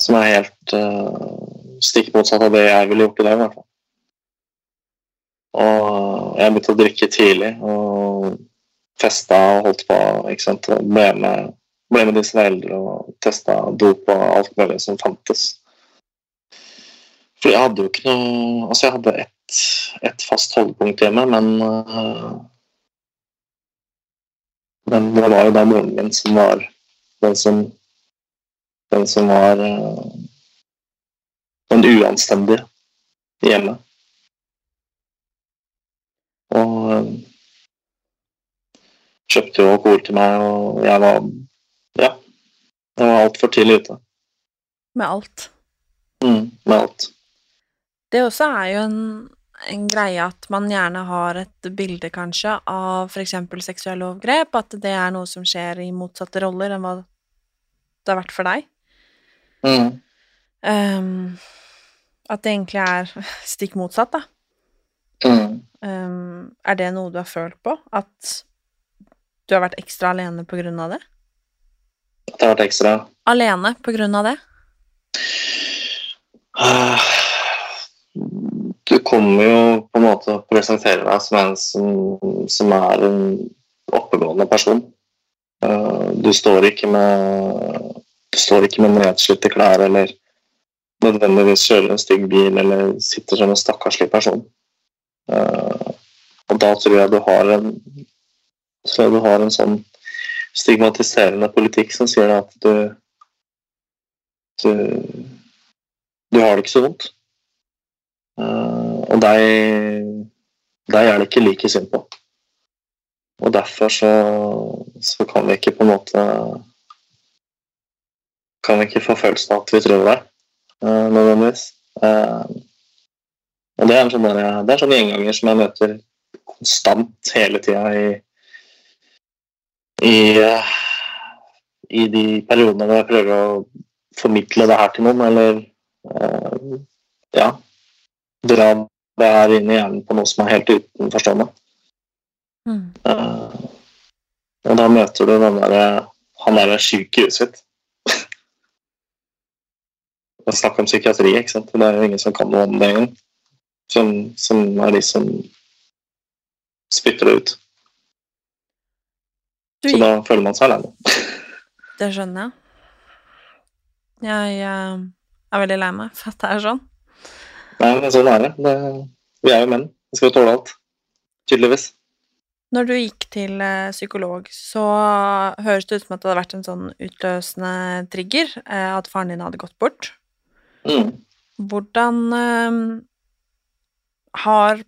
Som er helt uh, stikk motsatt av det jeg ville gjort i dag, i hvert fall. Og jeg begynte å drikke tidlig og festa og holdt på. ikke sant, og ble med, ble med disse eldre og testa dop og alt mulig som fantes. For jeg hadde jo ikke noe Altså, jeg hadde ett et fast holdepunkt hjemme, men uh, men det var jo da moren min som var den som den som var uh, den uanstendige hjemme. Og uh, kjøpte jo alkohol til meg, og jeg var ja, jeg var altfor tidlig ute. Med alt? Mm, med alt. Det også er jo en en greie at man gjerne har et bilde, kanskje, av f.eks. seksuelle overgrep, at det er noe som skjer i motsatte roller enn hva det har vært for deg. Mm. Um, at det egentlig er stikk motsatt, da. Mm. Um, er det noe du har følt på? At du har vært ekstra alene på grunn av det? At det har vært ekstra Alene på grunn av det? Uh, du kommer jo på en måte å presentere deg som en som, som er en oppegående person. Uh, du står ikke med du står ikke med nedslitte klær eller nødvendigvis kjører en stygg bil eller sitter som en stakkarslig person. Uh, og da tror jeg du har en du har en sånn stigmatiserende politikk som sier at du du, du har det ikke så vondt. Uh, og deg, deg er det ikke like synd på. Og derfor så, så, kan vi ikke på en måte Kan vi ikke få følelsen av at vi tror det, uh, nødvendigvis. Uh, og det er en sånn gjenganger som jeg møter konstant hele tida i, i, i de periodene hvor jeg prøver å formidle det her til noen, eller uh, ja dra det her inn i hjernen på noe som er helt utenforstående. Mm. Uh, og da møter du den der, han derre sjuk i huet sitt. Det er snakk om psykiatri, ikke sant? det er jo ingen som kan noe om det engang. Som, som er de som spytter det ut. Så da føler man seg alene. Det skjønner jeg. Jeg er veldig lei meg for at det er sånn. Nei, men sånn er det. det. Vi er jo menn. Vi skal jo tåle alt. Tydeligvis. Når du gikk til eh, psykolog, så høres det ut som at det hadde vært en sånn utløsende trigger, eh, at faren din hadde gått bort. Mm. Hvordan eh, har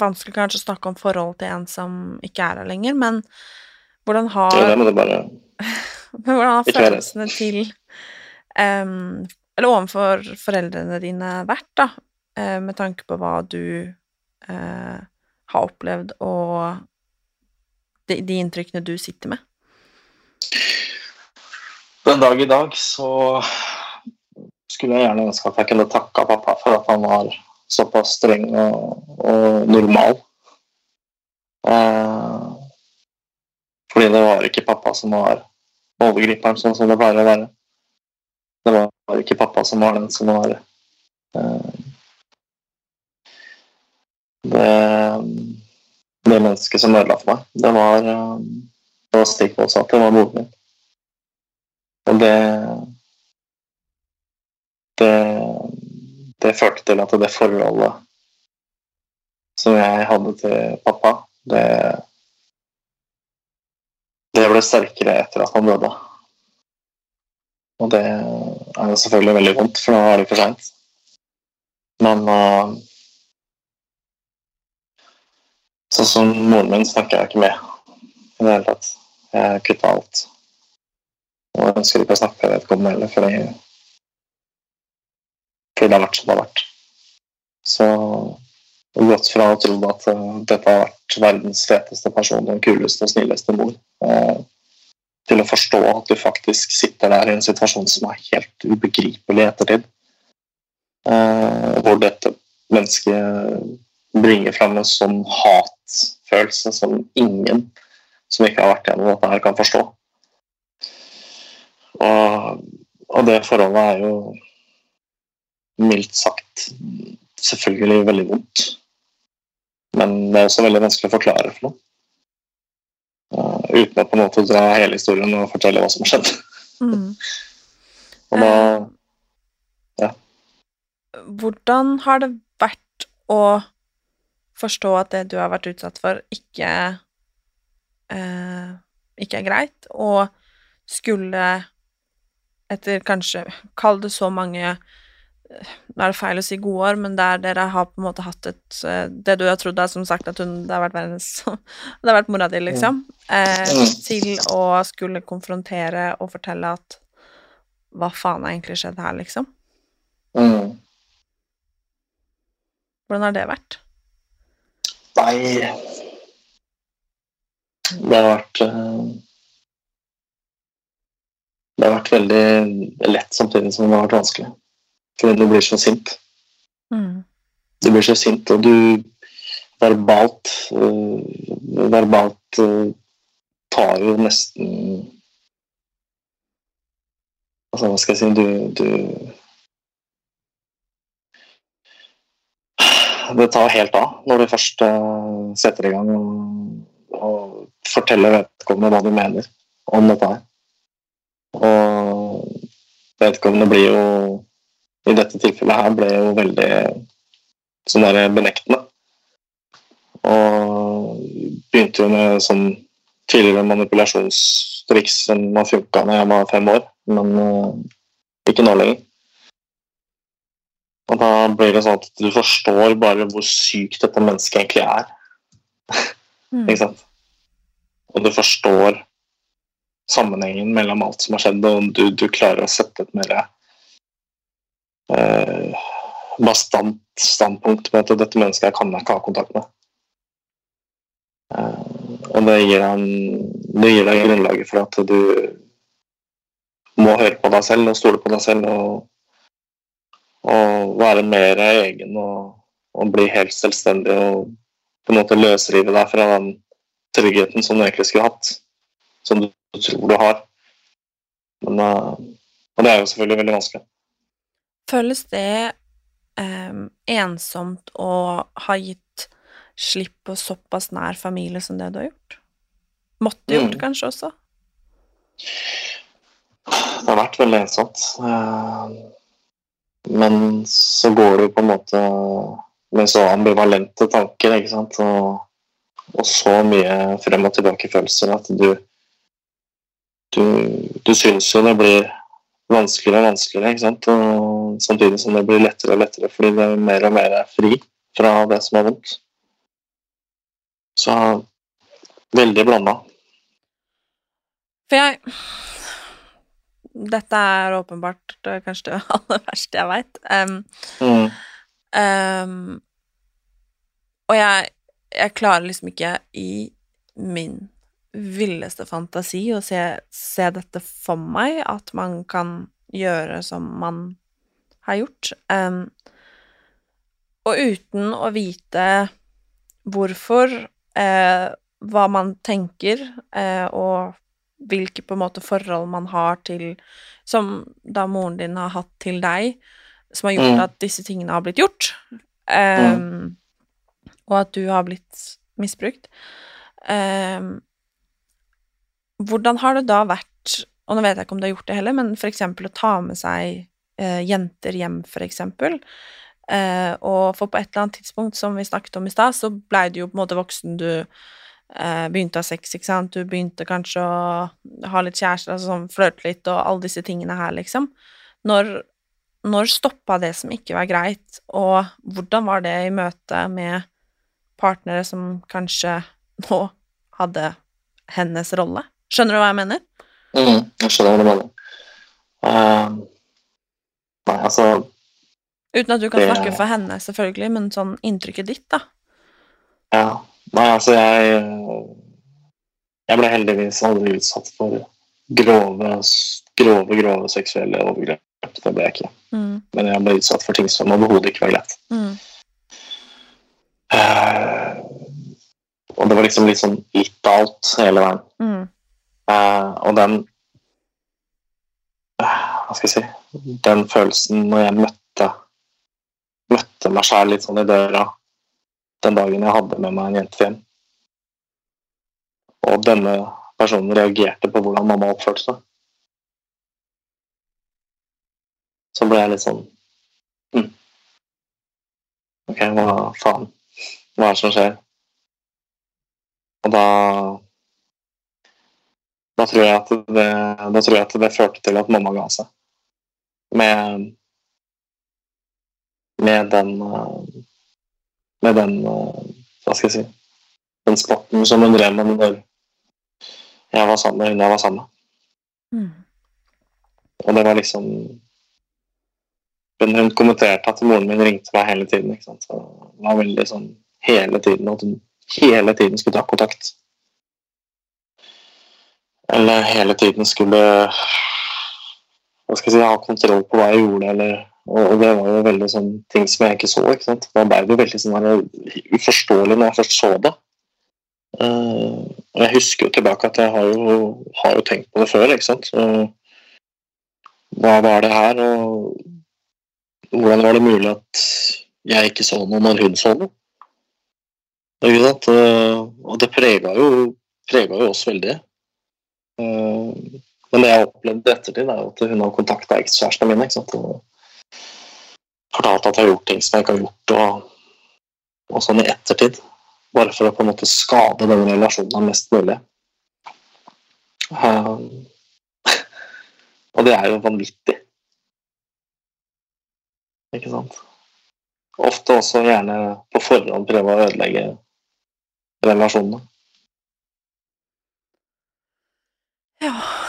Vanskelig kanskje å snakke om forhold til en som ikke er her lenger, men hvordan har Ja, det må bare Men hvordan har følelsene til um, Eller overfor foreldrene dine vært, da, uh, med tanke på hva du uh, har opplevd, og de, de inntrykkene du sitter med? Den dag i dag så skulle jeg gjerne ønske at jeg kunne takka pappa for at han var såpass streng og, og normal. Eh, fordi det var ikke pappa som var overgriperen, sånn som det pleier å. Det var ikke pappa som var den som var eh, det, det mennesket som ødela for meg. Det var, eh, det var stikk motsatt. Det var moren min. Og det det, det førte til at det forholdet som jeg hadde til pappa, det det ble sterkere etter at han døde. Og det er jo selvfølgelig veldig vondt, for nå er det for seint. Men uh, sånn som moren min snakker jeg ikke med i det hele tatt. Jeg kutta alt. Og jeg ønsker ikke å snakke med vedkommende heller, fordi fordi det har vært som det har vært. Så har gått fra å tro at uh, dette har vært verdens feteste person, den kuleste og snilleste mor, uh, til å forstå at du faktisk sitter der i en situasjon som er helt ubegripelig i ettertid. Uh, hvor dette mennesket bringer fram en sånn hatfølelse som ingen som ikke har vært gjennom dette her, kan forstå. Og, og det forholdet er jo mildt sagt selvfølgelig veldig vondt. Men det er også veldig vanskelig å forklare for noen. Uh, uten å på en måte dra hele historien og fortelle hva som har skjedd. Mm. og da Hvordan har det vært å forstå at det du har vært utsatt for, ikke uh, ikke er greit, og skulle etter kanskje Kall det så mange nå er det feil å si gode år, men der dere har på en måte hatt et eh, Det du har trodd er som sagt at hun Det har vært verdens Det har vært mora di, liksom. Eh, til å skulle konfrontere og fortelle at Hva faen har egentlig skjedd her, liksom? mm. Hvordan har det vært? Nei Det har vært eh, Det har vært veldig lett samtidig som det har vært vanskelig. Fordi du blir så sint. Mm. Du blir så sint, og du verbalt uh, Verbalt uh, tar jo nesten Altså, hva skal jeg si Du, du Det tar helt av når du først uh, setter i gang og, og forteller vedkommende hva du mener om dette her. Og vedkommende blir jo i dette tilfellet her ble jo veldig sånn der benektende. Og begynte jo med sånn tidligere manipulasjonstriks som har funka da jeg var fem år, men uh, ikke nå lenger. Og da blir det sånn at du forstår bare hvor sykt dette mennesket egentlig er. Mm. ikke sant? Og du forstår sammenhengen mellom alt som har skjedd, og du, du klarer å sette et mer eh, bastant standpunkt på at dette mennesket kan jeg ikke ha kontakt med. Eh, og det gir en det gir deg grunnlaget for at du må høre på deg selv og stole på deg selv og, og være mer egen og, og bli helt selvstendig og på en måte løsrive deg fra den tryggheten som du egentlig skulle hatt, som du tror du har. Men, uh, og det er jo selvfølgelig veldig vanskelig. Føles det um, ensomt å ha gitt slipp på såpass nær familie som det du har gjort? Måtte gjort, mm. kanskje også? Det har vært veldig ensomt. Uh, men så går det jo på en måte med så ambivalente tanker, ikke sant, og, og så mye frem og tilbake-følelser at du du, du syns jo det blir vanskeligere og vanskeligere, ikke sant? Og samtidig som det blir lettere og lettere fordi det er mer og mer fri fra det som er vondt. Så veldig blanda. For jeg Dette er åpenbart kanskje det aller verste jeg veit. Um, mm. um, og jeg, jeg klarer liksom ikke i min villeste fantasi å se, se, dette for meg, at man kan gjøre som man har gjort. Um, og uten å vite hvorfor, eh, hva man tenker, eh, og hvilke på en måte forhold man har til Som da moren din har hatt til deg, som har gjort mm. at disse tingene har blitt gjort, um, mm. og at du har blitt misbrukt. Hvordan har det da vært, og nå vet jeg ikke om du har gjort det heller, men for eksempel å ta med seg eh, jenter hjem, for eksempel, eh, og for på et eller annet tidspunkt, som vi snakket om i stad, så blei du jo på en måte voksen, du eh, begynte å ha sex, ikke sant, du begynte kanskje å ha litt kjærester, altså sånn flørte litt, og alle disse tingene her, liksom. Når, når stoppa det som ikke var greit, og hvordan var det i møte med partnere som kanskje nå hadde hennes rolle? Skjønner du hva jeg mener? Mm, jeg skjønner hva du mener. Uh, nei, altså Uten at du kan det... snakke for henne, selvfølgelig, men sånn inntrykket ditt, da? Ja. Nei, altså, jeg Jeg ble heldigvis aldri utsatt for grove, grove, grove seksuelle overgrep. Det ble jeg ikke. Mm. Men jeg ble utsatt for ting som overhodet ikke var greit. Mm. Uh, og det var liksom litt sånn litt alt hele veien. Mm. Uh, og den uh, Hva skal jeg si Den følelsen når jeg møtte møtte meg sjæl litt sånn i døra den dagen jeg hadde med meg en jente. Og denne personen reagerte på hvordan mamma oppførte seg. Så ble jeg litt sånn mm. Ok, hva faen? Hva er det som skjer? Og da da tror det, da tror jeg at det førte til at mamma ga seg. Med med den med den hva skal jeg si den sporten som hun drev med når jeg var sammen med hun jeg var sammen med. Mm. Og det var liksom Hun kommenterte at moren min ringte meg hele tiden. ikke sant? Så det var veldig sånn hele tiden at hun hele tiden skulle ta kontakt eller hele tiden skulle hva skal jeg si, ha kontroll på hva jeg gjorde, eller og, det var jo veldig sånn ting som jeg ikke så. ikke sant? Da ble det veldig sånn uforståelig når jeg først så det. Uh, og jeg husker jo tilbake at jeg har jo, har jo tenkt på det før. ikke sant? Så, hva var det her, og hvordan var det mulig at jeg ikke så noe når hun så noe? Ikke sant? Uh, og det prega jo, prega jo oss veldig. Eh, men det jeg har opplevd i ettertid, er at hun har kontakta ekskjærestene mine ikke sant? og fortalt at jeg har gjort ting som jeg ikke har gjort, og, og sånn i ettertid. Bare for å på en måte skade denne relasjonen mest mulig. Um, og det er jo vanvittig. Ikke sant? Ofte også gjerne på forhånd prøve å ødelegge relasjonene. Ja.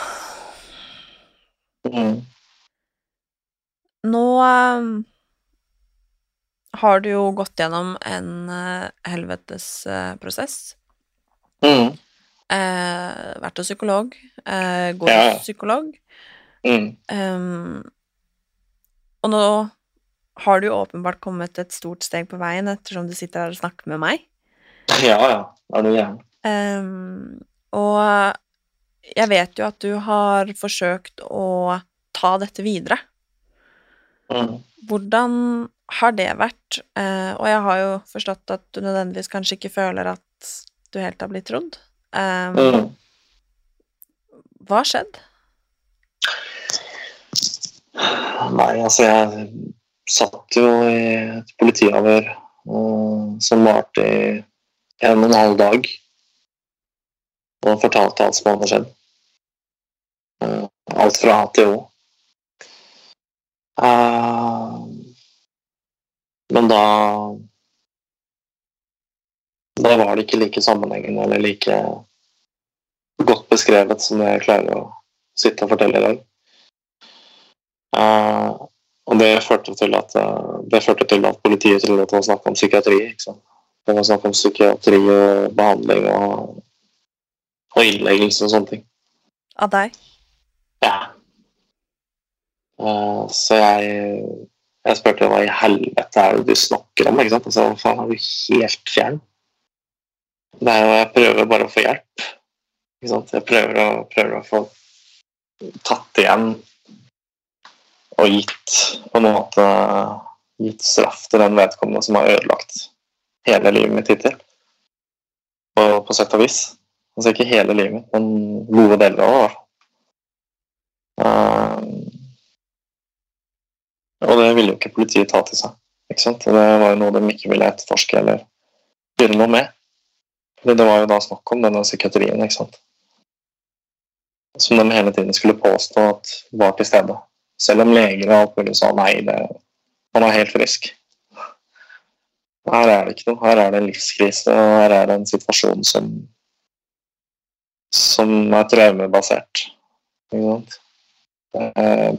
Mm. Nå um, har du jo gått gjennom en uh, helvetes uh, prosess. Mm. Uh, vært hos psykolog, Uh, går Ja, ja. hos psykolog. Mm. Um, og nå har du jo åpenbart kommet et stort steg på veien ettersom du sitter her og snakker med meg. Ja, ja. Er det gæren? Ehm, og jeg vet jo at du har forsøkt å ta dette videre. Mm. Hvordan har det vært? Eh, og jeg har jo forstått at du nødvendigvis kanskje ikke føler at du helt har blitt trodd. Eh, Mm. Hva har skjedd? Nei, altså jeg satt jo i et politiavhør eh, som varte i en og en halv dag. Og fortalte alt som hadde skjedd. Eh, alt fra A til Å. Eh, men da Da var det ikke like sammenhengende eller like godt beskrevet som det jeg klarer å sitte og fortelle i dag. Eh, og det førte til at førte til at politiet trodde det var snakk om psykiatri. Det var snakk om psykiatri og behandling og, og innleggelse og sånne ting. Av deg? Ja. Uh, så jeg, jeg spurte hva i helvete er det du snakker om? ikke sant? Altså, faen, er du helt fjern? Det er jo, jeg prøver bare å få hjelp. Ikke sant? Jeg prøver å, prøver å få tatt igjen og gitt på en måte gitt straff til den vedkommende som har ødelagt hele livet mitt hittil. På, på sett og vis. Altså ikke hele livet men gode deler av det. Eh, og det ville jo ikke politiet ta til seg. Ikke sant? Det var jo noe de ikke ville etterforske eller gjøre noe med. Fordi det var jo da snakk om denne psykiatrien, ikke sant. Som de hele tiden skulle påstå at var til stede. Selv om leger og alt mulig sa nei, det, han er helt frisk. Her er det ikke noe. Her er det en livskrise, og her er det en situasjon som som er traumebasert. Ikke sant? Eh,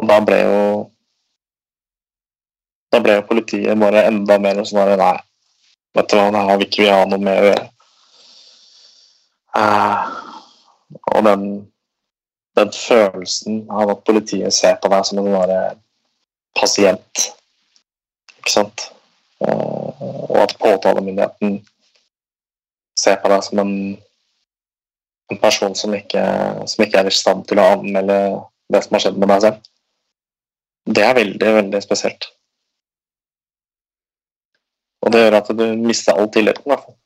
og da ble jo Da ble jo politiet bare enda mer sånn Nei, vet du hva, det her vil ikke vi ha noe med å gjøre. Eh, og den, den følelsen av at politiet ser på deg som en sånn pasient, ikke sant, Eh, og at påtalemyndigheten ser på deg som en, en person som ikke, som ikke er i stand til å anmelde det som har skjedd med deg selv. Det er veldig, veldig spesielt. Og det gjør at du mister all tilliten. i hvert fall.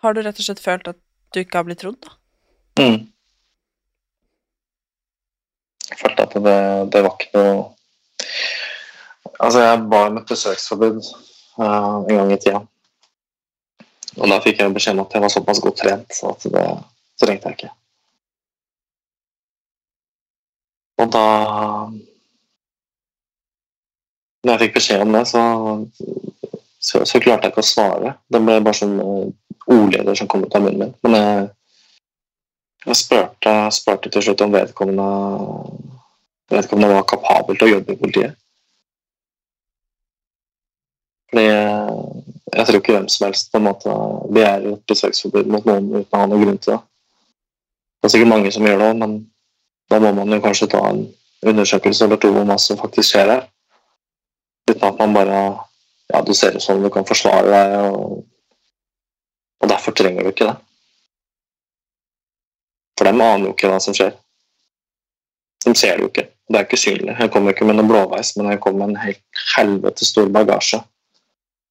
Har du rett og slett følt at du ikke har blitt trodd, da? Mm. Jeg følte at det, det var ikke noe Altså, jeg ba om et besøksforbud uh, en gang i tida. Og da fikk jeg beskjed om at jeg var såpass godt trent så at det trengte jeg ikke. Og da Når jeg fikk beskjed om det, så, så, så klarte jeg ikke å svare. Det ble bare sånn ordleder som kom ut av munnen min. Men jeg, jeg spurte, til slutt om vedkommende, vedkommende var kapabel til å jobbe i politiet. Fordi eh, jeg tror ikke hvem som helst på en måte begjærer et besøksforbud mot noen uten å ha noen grunn til det. Det er sikkert mange som gjør det, men da må man jo kanskje ta en undersøkelse eller to om hva som faktisk skjer her. Uten at man bare Ja, du ser ut som du kan forsvare deg, og, og derfor trenger du ikke det. For dem aner jo ikke hva som skjer. De ser det jo ikke. Det er ikke synlig. Jeg kommer ikke med noe blåveis, men jeg kommer med en helt helvete stor bagasje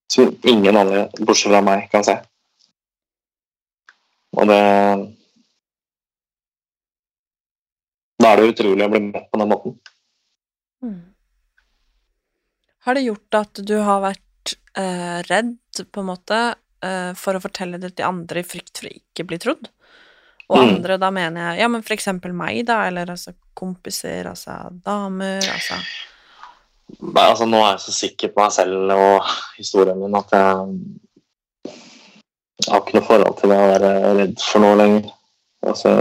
som ingen andre, bortsett fra meg, kan se. Og det Da er det utrolig å bli møtt på den måten. Har det gjort at du har vært eh, redd, på en måte, eh, for å fortelle det til andre i frykt for å ikke bli trodd? Og Mm. andre, da mener jeg ja, men for eksempel meg, da, eller altså kompiser, altså damer, altså Nei, altså, nå er jeg så sikker på meg selv og historien min at jeg, har ikke noe forhold til det å være redd for noe lenger. Altså,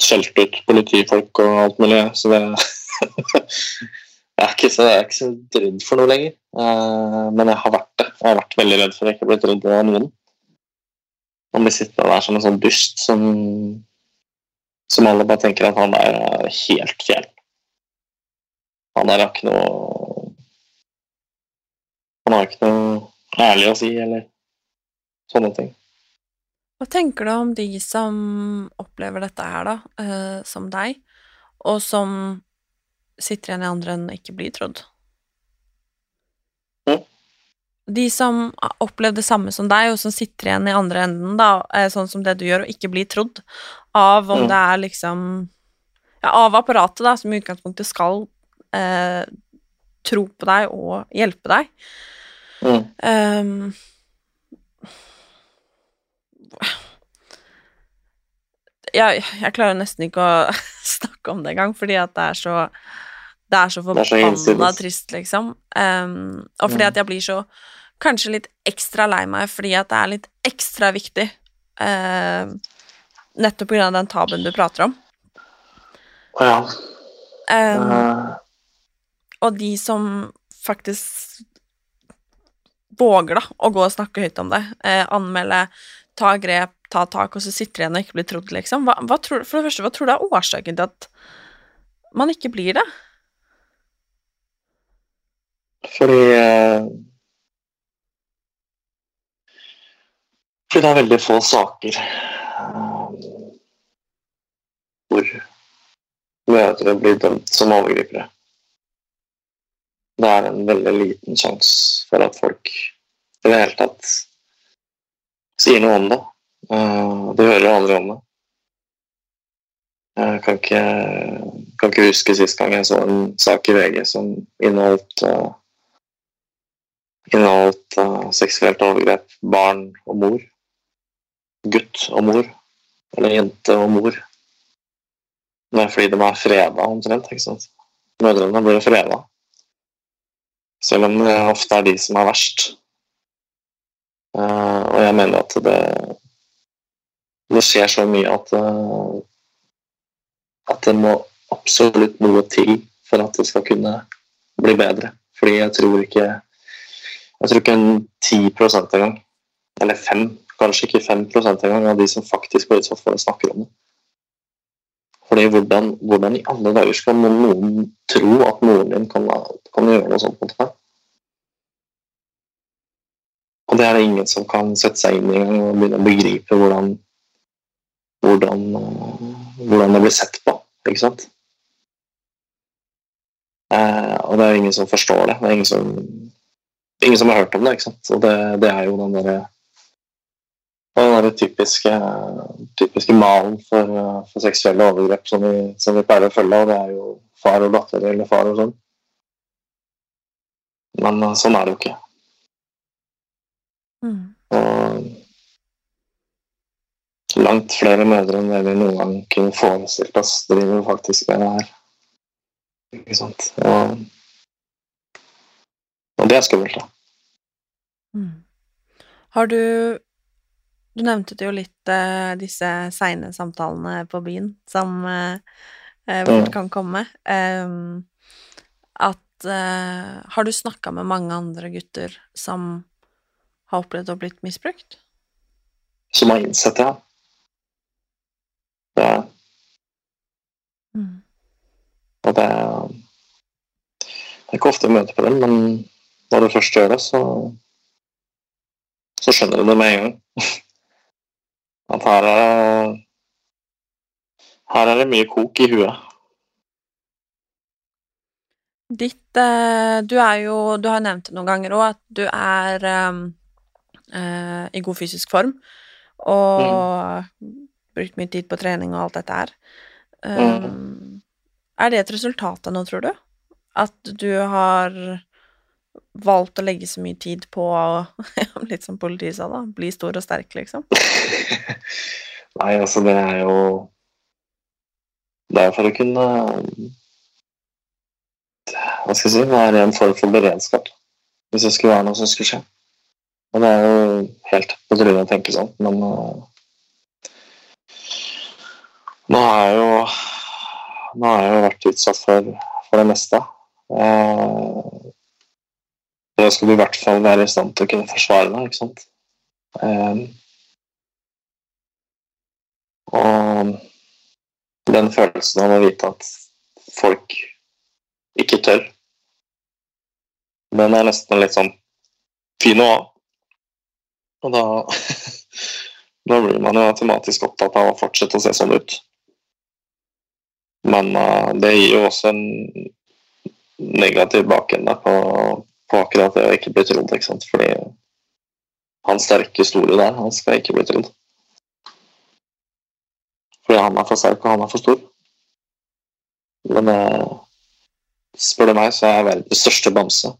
skjelte ut politifolk og alt mulig, så det jeg er, så, jeg er ikke så redd for noe lenger. Eh, men jeg har vært det. Jeg har vært veldig redd for at jeg ikke blitt redd av noen. Han blir sittende der som en sånn dust som som alle bare tenker at han er helt fjell. Han der har ikke noe Han har ikke noe ærlig å si, eller sånne ting. Hva tenker du om de som opplever dette her, da, eh, som deg, og som sitter igjen i andre og ikke blir trodd? Mm. De som har opplevd det samme som deg, og som sitter igjen i andre enden, da, eh, sånn som det du gjør, og ikke blir trodd, av om Mm. det er liksom Ja, av apparatet, da, som i utgangspunktet skal eh, tro på deg og hjelpe deg. Mm. Um, jeg, jeg klarer nesten ikke å snakke om det engang, fordi at det er så Det er så forbanna trist, liksom. Um, og fordi Mm. at jeg blir så Kanskje litt ekstra lei meg fordi at det er litt ekstra viktig. Uh, nettopp av den tabuen du prater om. Å ja. Um, og de som faktisk våger da, å gå og snakke høyt om det, eh, anmelde, ta grep, ta tak, og så sitter igjen og ikke blir trodd, liksom. Hva, hva tror, for det første, hva tror du er årsaken til at man ikke blir det? Fordi eh, Fordi det er veldig få saker eh, hvor mødre blir dømt som overgripere. Det er en veldig liten sjanse for at folk i det hele tatt sier noe om det. Du hører hører aldri om det. Jeg kan ikke, kan ikke huske sist gang jeg så en sak i VG som inneholdt uh, inneholdt uh, seksuelt overgrep, barn og mor. Gutt og mor. Eller jente og mor. Det er fordi de er freda omtrent. Mødrene blir freda. Selv om det ofte er de som er verst. Uh, og jeg mener at det det skjer så mye at uh, at det må absolutt noe til for at det skal kunne bli bedre. Fordi jeg tror ikke jeg tror ikke en 10% engang, eller 5, kanskje ikke 5% engang av de som faktisk blir utsatt for det, snakker om det. Fordi hvordan, hvordan i alle dager skal noen tro at moren din kan, kan gjøre noe sånt mot deg? Og det er det ingen som kan sette seg inn i og begynne å begripe hvordan, hvordan, eh, hvordan det blir sett på. Ikke sant? Eh, og det er ingen som forstår det. Det er ingen som ingen som har hørt om det, ikke sant. Og det, det er jo den derre den typiske, typiske malen for, for seksuelle overgrep som vi, som vi pleier å følge, og det er jo far og datter eller far og sånn. Men eh, sånn er det jo ikke. Mm. Og langt flere mødre enn det vi noen gang kunne forestilt oss, driver faktisk med det her. Ikke sant. Og, og det er skummelt, da. Mm. Har du Du nevnte det jo litt, uh, disse seine samtalene på byen som eh, eh, fort Mm. kan komme. Um, at uh, Har du snakka med mange andre gutter som har opplevd å blitt misbrukt? Som har innsett det. ja. Det Mm. Og det det er ikke ofte jeg møter på dem, men når du først gjør det, så, så skjønner du det med en gang. At her er, her er det mye kok i huet. Ditt eh, Du er jo Du har nevnt det noen ganger òg, at du er um, uh, i god fysisk form og brukt mye tid på trening og alt dette her. Um, Er det et resultat av noe, tror du? At du har valgt å legge så mye tid på Litt som politiet sa, da. Bli stor og sterk, liksom. Nei, altså, det er jo Det er for å kunne Hva skal jeg si Være en form for beredskap. Hvis det skulle være noe som skulle skje. Og det er jo helt på trynet å tenke sånn, men uh, Nå har jeg jo Nå har jeg jo vært utsatt for, for det meste. Uh, da skal du i hvert fall være i stand til å kunne forsvare deg, ikke sant. Um, Og den følelsen av å vite at folk ikke tør, den er nesten litt sånn fin å ha. Og da Da blir man jo automatisk opptatt av å fortsette å se sånn ut. Men uh, det gir jo også en negativ bakende på, på akkurat det å ikke bli trodd, ikke sant. Fordi hans sterke, store der, han skal ikke bli trodd. Fordi han er for sterk, og han er for stor. Men eh, spør du meg, så er jeg verdens største bamse.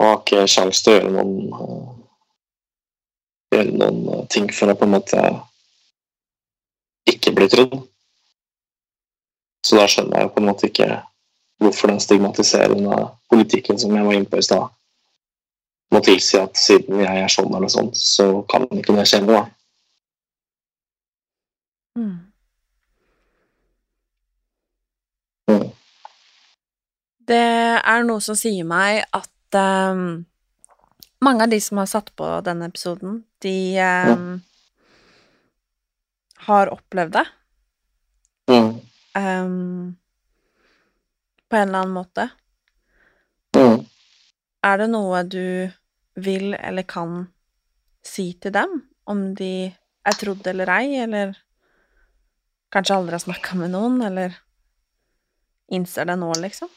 Og har ikke sjanse til å gjøre noen uh, gjøre noen ting for å på en måte ikke bli trodd. Så da skjønner jeg på en måte ikke hvorfor den stigmatiserende politikken som jeg var inne på i stad, må tilsi at siden jeg er sånn eller sånn, så kan ikke det skje noe. Mm. Mm. Det er noe som sier meg at um, mange av de som har satt på denne episoden, de um, har opplevd det. Mm. Um, på en eller annen måte. Mm. Er det noe du vil eller kan si til dem, om de er trodd eller ei, eller kanskje aldri har snakka med noen, eller innser det nå, liksom?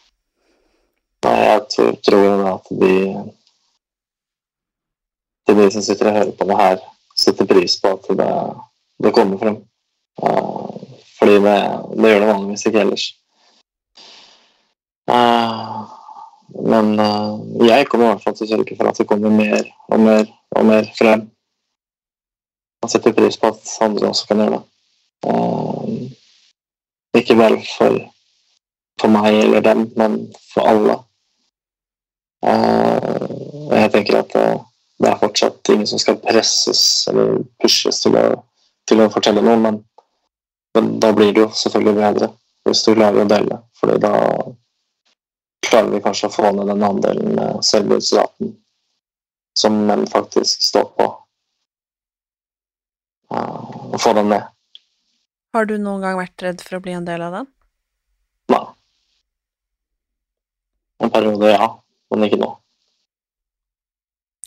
Nei, jeg tror, at de til de som sitter og hører på det her, setter pris på at det, det kommer frem. Uh, fordi det, det, gjør det vanligvis ikke ellers. Uh, men uh, jeg kommer i hvert fall til å sørge for at det kommer mer og mer og mer frem. Jeg setter pris på at andre også kan gjøre det. ikke bare for, for meg eller dem, men for alle. jeg tenker at det er fortsatt ingen som skal presses eller pushes til å, til å fortelle noe, men, men, da blir det jo selvfølgelig bedre hvis du klarer å dele. fordi da klarer vi kanskje å få ned den andelen selvmordsraten som menn faktisk står på, og få den ned. Har du noen gang vært redd for å bli en del av den? Nei. En periode, ja, men ikke nå.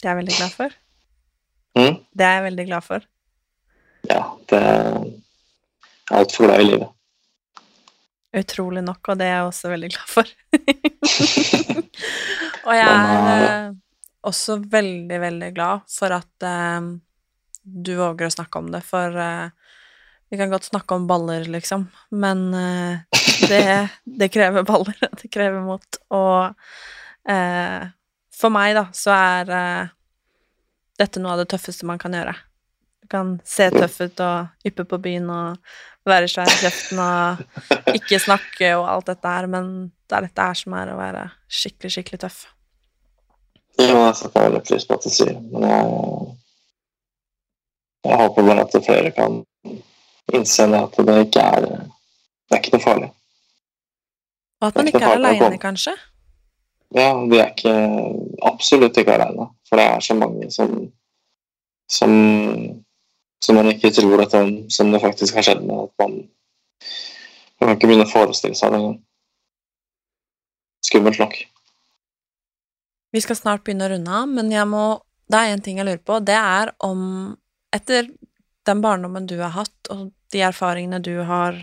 Det er jeg veldig glad for. Mm? Det er jeg veldig glad for. Ja, det er altfor glad i livet. Utrolig nok, og det er jeg også veldig glad for. og jeg er eh, også veldig, veldig glad for at eh, du våger å snakke om det, for eh, vi kan godt snakke om baller, liksom, men eh, det, det, krever baller. Det krever mot. Og eh, for meg, da, så er uh, dette noe av det tøffeste man kan gjøre. Kan se tøff ut og yppe på byen og være svær i kjeften og ikke snakke og alt dette her, men det er dette her som er å være skikkelig, skikkelig tøff. Ja, jeg setter veldig pris på at du sier men jeg, jeg håper bare at flere kan innse det at det ikke er Det er ikke noe farlig. Og at man ikke er aleine, kanskje? Ja, vi er ikke absolutt ikke alene. For det er så mange som som, som man ikke tror at om, som det faktisk har skjedd med. At man, man kan ikke begynne å forestille seg det engang. Skummelt nok. Vi skal snart begynne å runde av, men jeg må, det er én ting jeg lurer på. Det er om Etter den barndommen du har hatt, og de erfaringene du har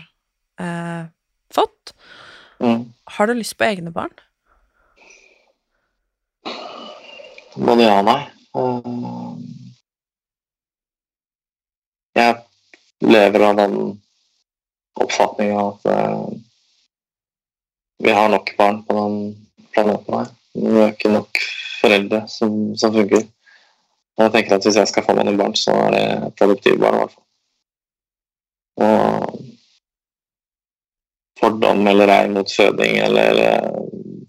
eh, fått, mm. har du lyst på egne barn? Både ja og nei. Jeg lever av den oppfatninga at eh, vi har nok barn på den planeten her. Vi har ikke nok foreldre som, som funker. Jeg tenker at Hvis jeg skal få meg noen barn, så er det et adoptivbarn. i hvert fall. Og fordom eller ei mot føding eller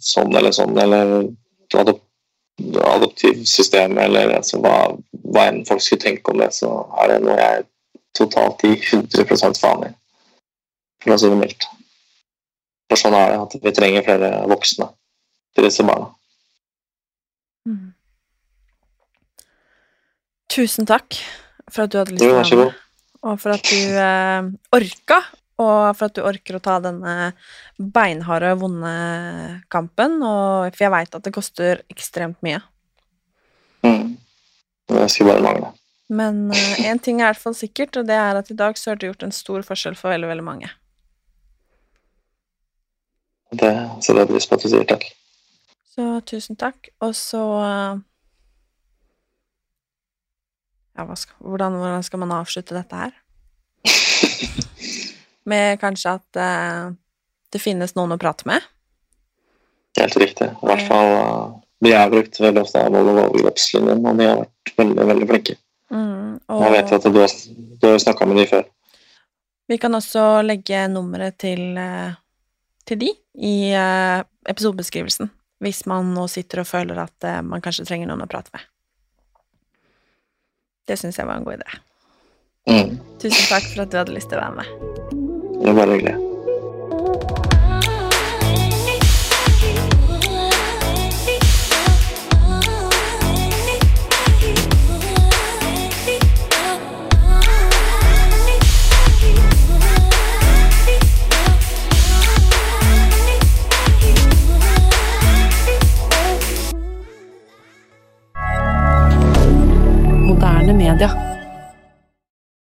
sånn eller sånn, eller adop adoptivsystemet, eller altså, hva, hva enn folk skulle tenke om det, så er det noe jeg totalt gi 100 faen i, for å si det mildt. For sånn er det at vi trenger flere voksne til disse barna. Mm. Tusen takk for at du hadde lyst til å være med. og for at du eh, orka, og for at du orker å ta denne beinharde, vonde kampen. Og, for jeg veit at det koster ekstremt mye. Mm. Det skulle bare mangle. Men én ting er i hvert fall sikkert, og det er at i dag så har du gjort en stor forskjell for veldig, veldig mange. Det setter jeg pris på at du sier takk. Så tusen takk. Og så uh, Ja, skal, hvordan, hvordan skal man avslutte dette her? Med kanskje at uh, det finnes noen å prate med? Helt riktig. I hvert fall uh, Vi har brukt veldig ofte av overgrepslinjen, og de har vært veldig, veldig flinke. Mm, og Jeg vet at du har, du har snakka med de før. vi kan også legge nummeret til, eh, til de i eh, episodebeskrivelsen, hvis man nå sitter og føler at eh, man kanskje trenger noen å prate med. Det syns jeg var en god idé. Mm. Tusen takk for at du hadde lyst til å være med. Det var bare hyggelig. Media.